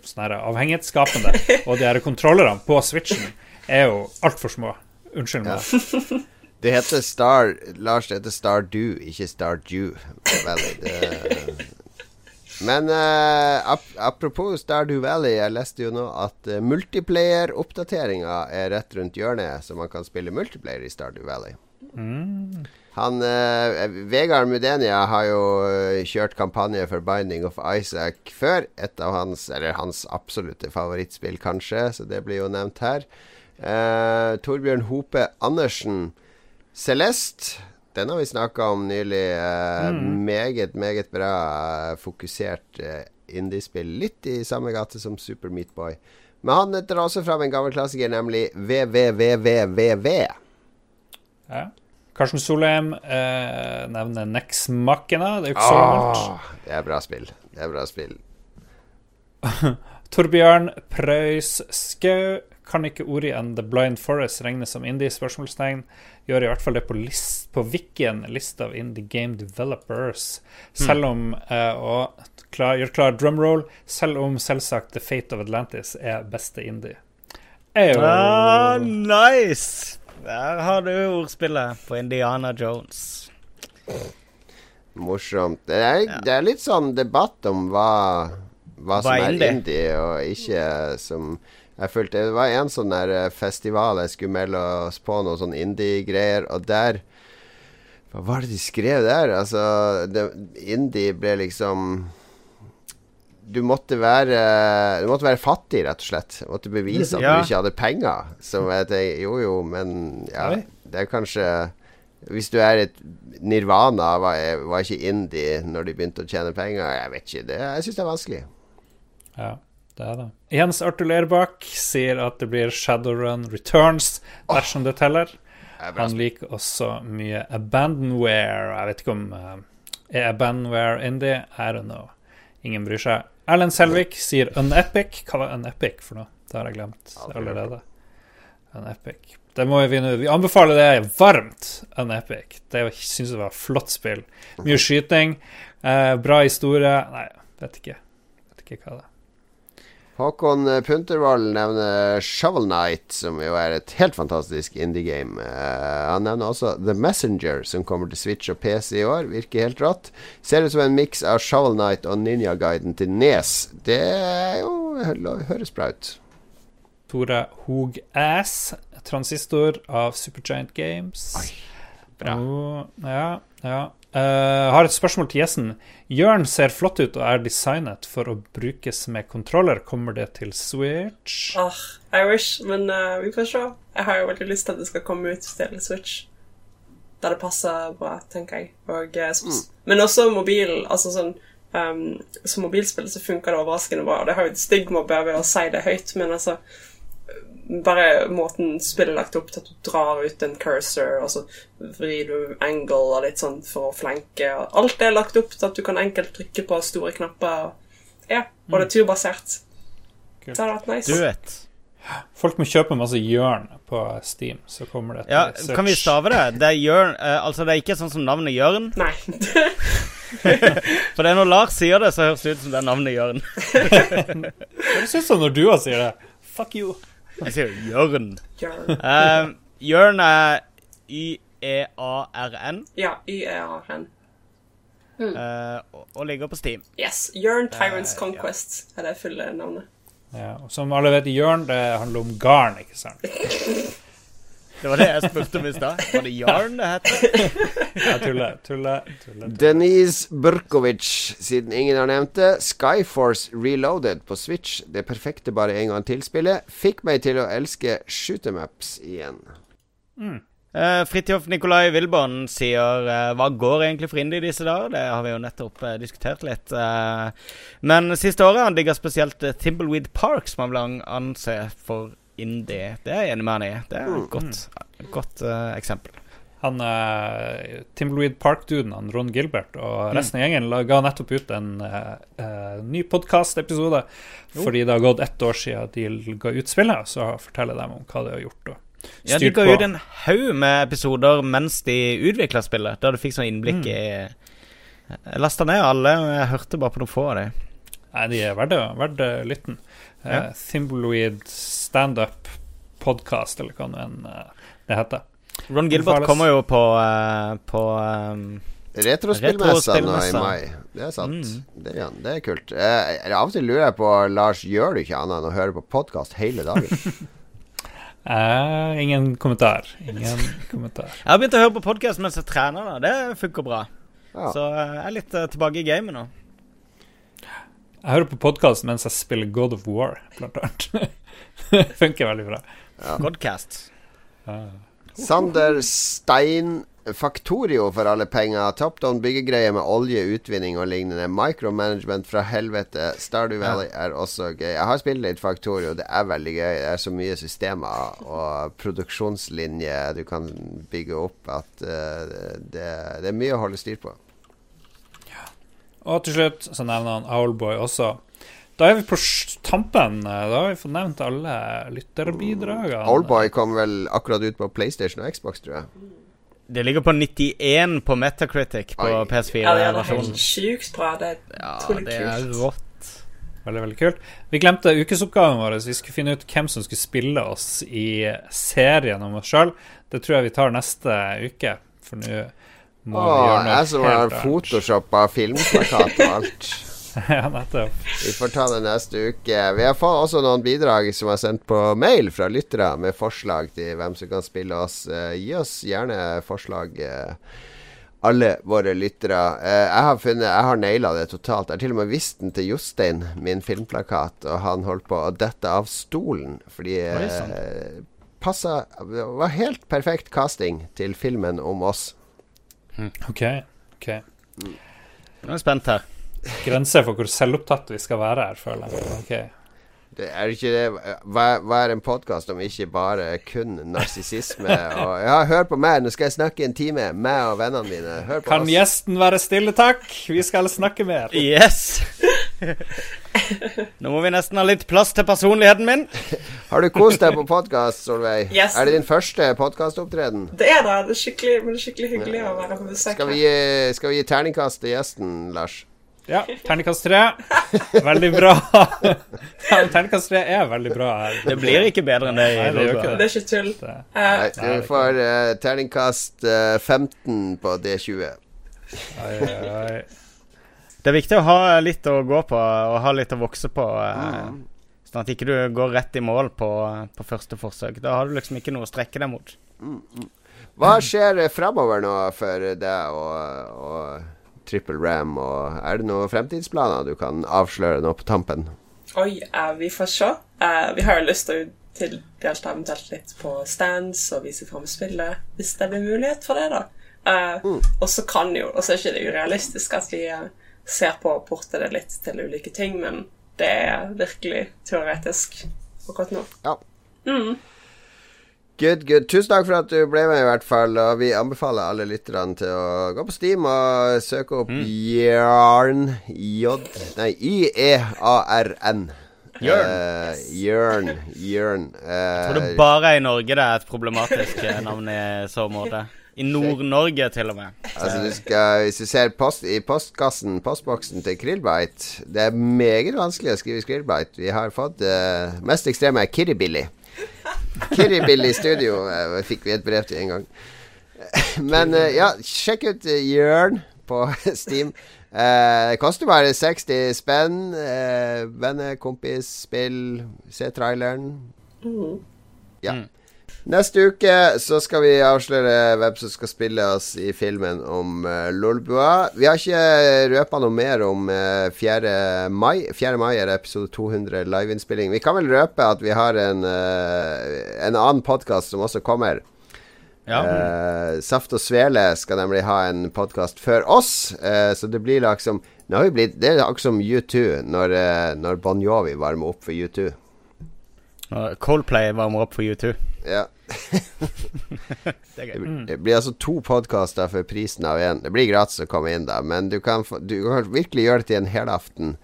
sånn avhengighetsskapende. Og de her kontrollerne på Switchen er jo altfor små. Unnskyld meg. Det heter Star Lars, det heter Stardew, ikke Stardew Valley. Det, men uh, ap apropos Stardew Valley, jeg leste jo nå at uh, multiplayer-oppdateringa er rett rundt hjørnet, så man kan spille multiplayer i Stardew Valley. Han uh, Vegard Mudenia har jo eh, kjørt kampanje for Binding of Isaac før. Et av hans, eller hans absolutte favorittspill, kanskje, så det blir jo nevnt her. Eh, Torbjørn Hope Andersen, Celeste. Den har vi snakka om nylig. Eh, Meget, meget bra eh, fokusert eh, indiespill. Litt i samme gate som Super Meat Boy. Men han drar også fram en gammel klassiker, nemlig VVVVVV. Ja. Karsten Solheim eh, nevner Nex Machina. Det er jo ikke så gammelt. Det er bra spill. Det er bra spill. Torbjørn Preus Skau. Kan ikke Ori and The Blind Forest regnes som indie? spørsmålstegn Gjør i hvert fall det på, list, på Wikien, list of indie game developers. Selv om eh, Og klar, gjør klar drumroll. Selv om selvsagt The Fate of Atlantis er beste indie. Eyo. Ah, nice! Der har du ordspillet på Indiana Jones. morsomt. Det er, det er litt sånn debatt om hva, hva som Hva er er indie? indie, og ikke som jeg følte Det var en sånn der eh, festival jeg skulle melde oss på, noe sånn indie-greier, og der Hva var det de skrev der? Altså, det, indie ble liksom du måtte være Du måtte være fattig, rett og slett. Du måtte bevise at Ja. du ikke hadde penger. Som jeg tenker, jo jo, men ja, det er kanskje Hvis du er et Nirvana, var, var ikke indie når de begynte å tjene penger? Jeg vet ikke. Det, jeg syns det er vanskelig. Ja, det er det. Jens Arthur Lerbakk sier at det blir Shadowrun Returns dersom det teller. Er Han liker også mye Abandonware. Jeg vet ikke om uh, Er Abandonware indie? I don't know. Ingen bryr seg. Erlend Selvik sier Unepic. Hva var Unepic for noe? Det har jeg glemt allerede. Unepic. Det må vi nå Vi anbefaler det varmt, Unepic. Det syns jeg var flott spill. Mye skyting, uh, bra historie Nei, vet ikke. Vet ikke hva det er. Håkon Puntervold nevner Shovel Knight, som jo er et helt fantastisk indie-game. Uh, han nevner også The Messenger, som kommer til Switch og PC i år. Virker helt rått. Ser ut som en miks av Shovel Knight og Ninja-guiden til Nes. Det er jo høres bra ut. Tore Hoog Ass, transistor av Supergiant Games. Oi, bra. Oh, ja, ja. Eh, har et spørsmål til gjesten. Jørn ser flott ut og er designet for å brukes med kontroller. Kommer det til Switch? Ah, I wish, men uh, vi får se. Jeg har jo veldig lyst til at det skal komme ut til Switch. Der det passer bra, tenker jeg. Og, uh, Men også mobil. Altså sånn um, Som mobilspill så funker det overraskende bra. Og det har jo et stigma ved å si det høyt, men altså bare måten spillet er lagt opp til at du drar ut en cursor, og så vrir du angle og litt sånn for å flanke. og Alt er lagt opp til at du kan enkelt trykke på store knapper. Ja, og det er turbasert. Kult. Det hadde vært nice. Du vet. Folk må kjøpe masse Jørn på Steam, så kommer det et Ja, search. kan vi stave det? Det er Jørn uh, Altså, det er ikke sånn som navnet Jørn. Nei. For det er når Lars sier det, så høres det ut som det er navnet Jørn. det høres ut som når du sier det? Fuck you. Jeg sier jo Jørn. Jørn. Uh, Jørn er E Y-E-A-R-N Ja, Y-E-A-R-N. Uh, og, og ligger på Steam. Yes. Jørn Tyrants Eh, ja. Conquest er det fulle navnet. Ja, og som alle vet, Jørn, det handler om garn, ikke sant? Det var det jeg spurte om i stad. Var det Jarn det het? Jeg tuller, tuller, tuller. Denise Burkovic, siden ingen har nevnt det. Skyforce Reloaded på Switch, det perfekte bare en gang til-spillet, fikk meg til å elske shoot'em-ups igjen. Uh, Fridtjof Nikolai Wilborn sier uh, Hva går egentlig for indie i disse dager? Det har vi jo nettopp uh, diskutert litt. men siste året han digger spesielt uh, Timbleweed Park, som han vil anse for indie. Det er jeg enig med han i. Det er et godt, et godt uh, eksempel. Han uh, Timbleweed Park-duden, han Ron Gilbert, og resten av gjengen ga nettopp ut en uh, eh, ny podkast-episode. Fordi det har gått ett år siden de ga ut spillet, så forteller de om hva de har gjort. Og Ja, De ga ut en haug med episoder mens de utvikla spillet, der du fikk sånn innblikk i Jeg lasta ned alle, og jeg hørte bare på noen få av dem. Nei, de er verdt, verdt lytten. Ja. Uh, Thimbleweed Standup Podcast, eller hva nå enn eh, det heter. Ron Gilbert kommer jo på, eh, på um Retrospillmessa nå i mai. Det er sant. Mm. Det, er, det er kult. Eh, av og til lurer jeg på, Lars, gjør du ikke annet enn å høre på podkast hele dagen? Eh, ingen kommentar. Ingen kommentar. Jeg har begynt å høre på podkast mens jeg trener. da Det funker bra. Ja. Så eh, jeg er litt uh, tilbake i gamet nå. Jeg hører på podkast mens jeg spiller God of War, blant annet. det Funker veldig bra. Godcast. Sander Stein Faktorio for alle penger. Top down byggegreier med olje, utvinning og lignende. Micromanagement fra helvete. Stardew Valley er også gøy. Jeg har spilt litt Faktorio. Det er veldig gøy. Det er så mye systemer og produksjonslinjer du kan bygge opp at uh, det, det er mye å holde styr på. Og til slutt så nevner han Owlboy også. Da er vi på tampen. Da har vi fått nevnt alle lytterbidragene. Owlboy kom vel akkurat ut på PlayStation og Xbox, tror jeg. Det ligger på 91 på Metacritic på Oi. Ja, det er helt sjukt bra. Det er Ja, utrolig det er rått. Veldig, veldig kult. Vi glemte ukesoppgaven vår. Vi skulle finne ut hvem som skulle spille oss i serien om oss sjøl. Det tror jeg vi tar neste uke, for nå må Å, vi gjøre noe jeg som har photoshoppa filmplakat og alt. ja, nettopp. Vi får ta det neste uke. Vi har fått også noen bidrag som er sendt på mail fra lyttere med forslag til hvem som kan spille oss. Eh, gi oss gjerne forslag, eh, alle våre lyttere. Eh, jeg har funnet Jeg har naila det totalt. Jeg har til og med vist den til Jostein, min filmplakat, og han holdt på å dette av stolen fordi Oi, passa Det var helt perfekt casting til filmen om oss. OK. ok Nå er jeg spent her. Grenser for hvor selvopptatt vi skal være her, føler jeg. Ok. Det er ikke det Hva, hva er en podkast om ikke bare kun narsissisme og Ja, hør på meg, nå skal jeg snakke en time, meg og vennene mine. Hør på Kan oss. gjesten være stille, takk? Vi skal snakke mer. Yes! Nå må vi nesten ha litt plass til personligheten min. Har du kost deg på podkast, Solveig? Yes. Er det din første podkastopptreden? Det er det. Det er skikkelig, men det er skikkelig hyggelig å være på besøk. Skal vi, gi- skal vi gi terningkast til gjesten, Lars? Ja, terningkast tre. Veldig bra. Ja, terningkast tre er veldig bra. Det blir ikke bedre enn det. Nei, det Lolbua. Det er ikke tull. Det- Eh, Nei, vi får uh, terningkast uh, 15 på D20. Oi, oi, oi. Det er viktig å ha litt å gå på og ha litt å vokse på. Mm. Sånn at ikke du går rett i mål på, på første forsøk. Da har du liksom ikke noe å strekke deg mot. Hva skjer fremover framover nå for deg og, og Triple Ram? Og er det noen fremtidsplaner du kan avsløre nå på tampen? Oi, eh, vi får se. Eh, vi har jo lyst til å til delta eventuelt litt på stands og vise fram spillet, hvis det blir mulighet for det, da. Eh, Og så kan jo Og så er ikke det urealistisk at vi eh, ser på og porter det litt til ulike ting, men det er virkelig teoretisk akkurat nå. Ja. Good, good. Tusen takk for at du ble med, i hvert fall. Og vi anbefaler alle lytterne til å gå på Steam og søke opp Jørn J... Nei, Y-E-A-R-N. Jørn. Eh, Jørn. Jørn. Jeg tror det Eh, bare er i Norge det er et problematisk eh, navn i så måte. I Nord-Norge, til og med. altså, du skal, hvis du ser post, i postkassen, postboksen til Krillbite Det er meget vanskelig å skrive Krillbite. Vi har fått uh, Mest ekstreme er Kirribilly. Kirribilly Studio uh, fikk vi et brev til en gang. Men uh, ja, sjekk ut Jørn på Steam. Eh, det koster bare 60 spenn. Uh, Venner, kompis, spill. Se traileren. Ja. Neste uke så skal vi avsløre hvem som skal spille oss i filmen om uh, Lolbua. Vi har ikke røpa noe mer om uh, 4. mai. 4. mai er episode 200 liveinnspilling. Vi kan vel røpe at vi har en, uh, en annen podkast som også kommer. Ja. Uh, Saft og Svele skal nemlig ha en podkast før oss, uh, så det blir liksom nå har vi blitt, Det er akkurat som U2 når, uh, når Bon Jovi varmer opp for U2. Og Coldplay varmer opp for U2. Ja. Det er Det blir, altså to podkaster for prisen av én. Det blir gratis å komme inn, da, men du kan, få, du kan virkelig gjøre det til en helaften.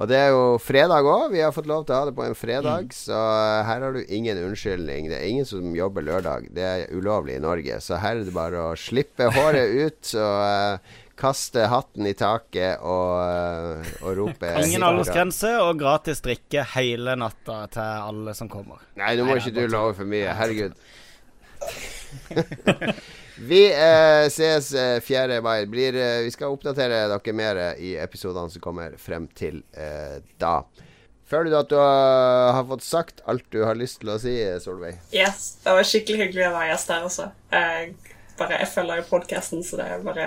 Og det er jo fredag òg. Vi har fått lov til å ha det på en fredag, så eh, her har du ingen unnskyldning. Det er ingen som jobber lørdag. Det er ulovlig i Norge. Så her er det bare å slippe håret ut og kaste hatten i taket og, eh, og rope Ingen aldersgrense og gratis drikke hele natta til alle som kommer. Nei, nå må ikke du love for mye. Herregud. vi eh, ses eh, 4. mai. Blir, eh, vi skal oppdatere dere mer i episodene som kommer frem til eh, da. Føler du at du har, har fått sagt alt du har lyst til å si, Solveig? Yes, det var skikkelig hyggelig å være gjest her også. Jeg, bare, jeg følger jo podkasten, så det er bare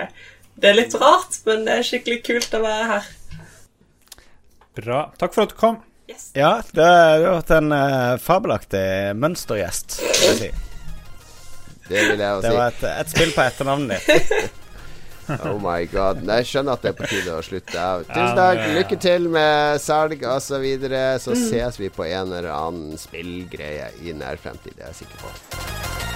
Det er litt rart, men det er skikkelig kult å være her. Bra. Takk for at du kom. Yes. Ja, du har vært en uh, fabelaktig mønstergjest. vil jeg si. Det vil jeg også si. Det var et, et spill på etternavnet ditt. Oh my god. Nei, Jeg skjønner at det er på tide å slutte. Tusen takk. Lykke til med salg osv. Så, videre. så ses vi på en eller annen spillgreie i nær fremtid. Det er jeg sikker på.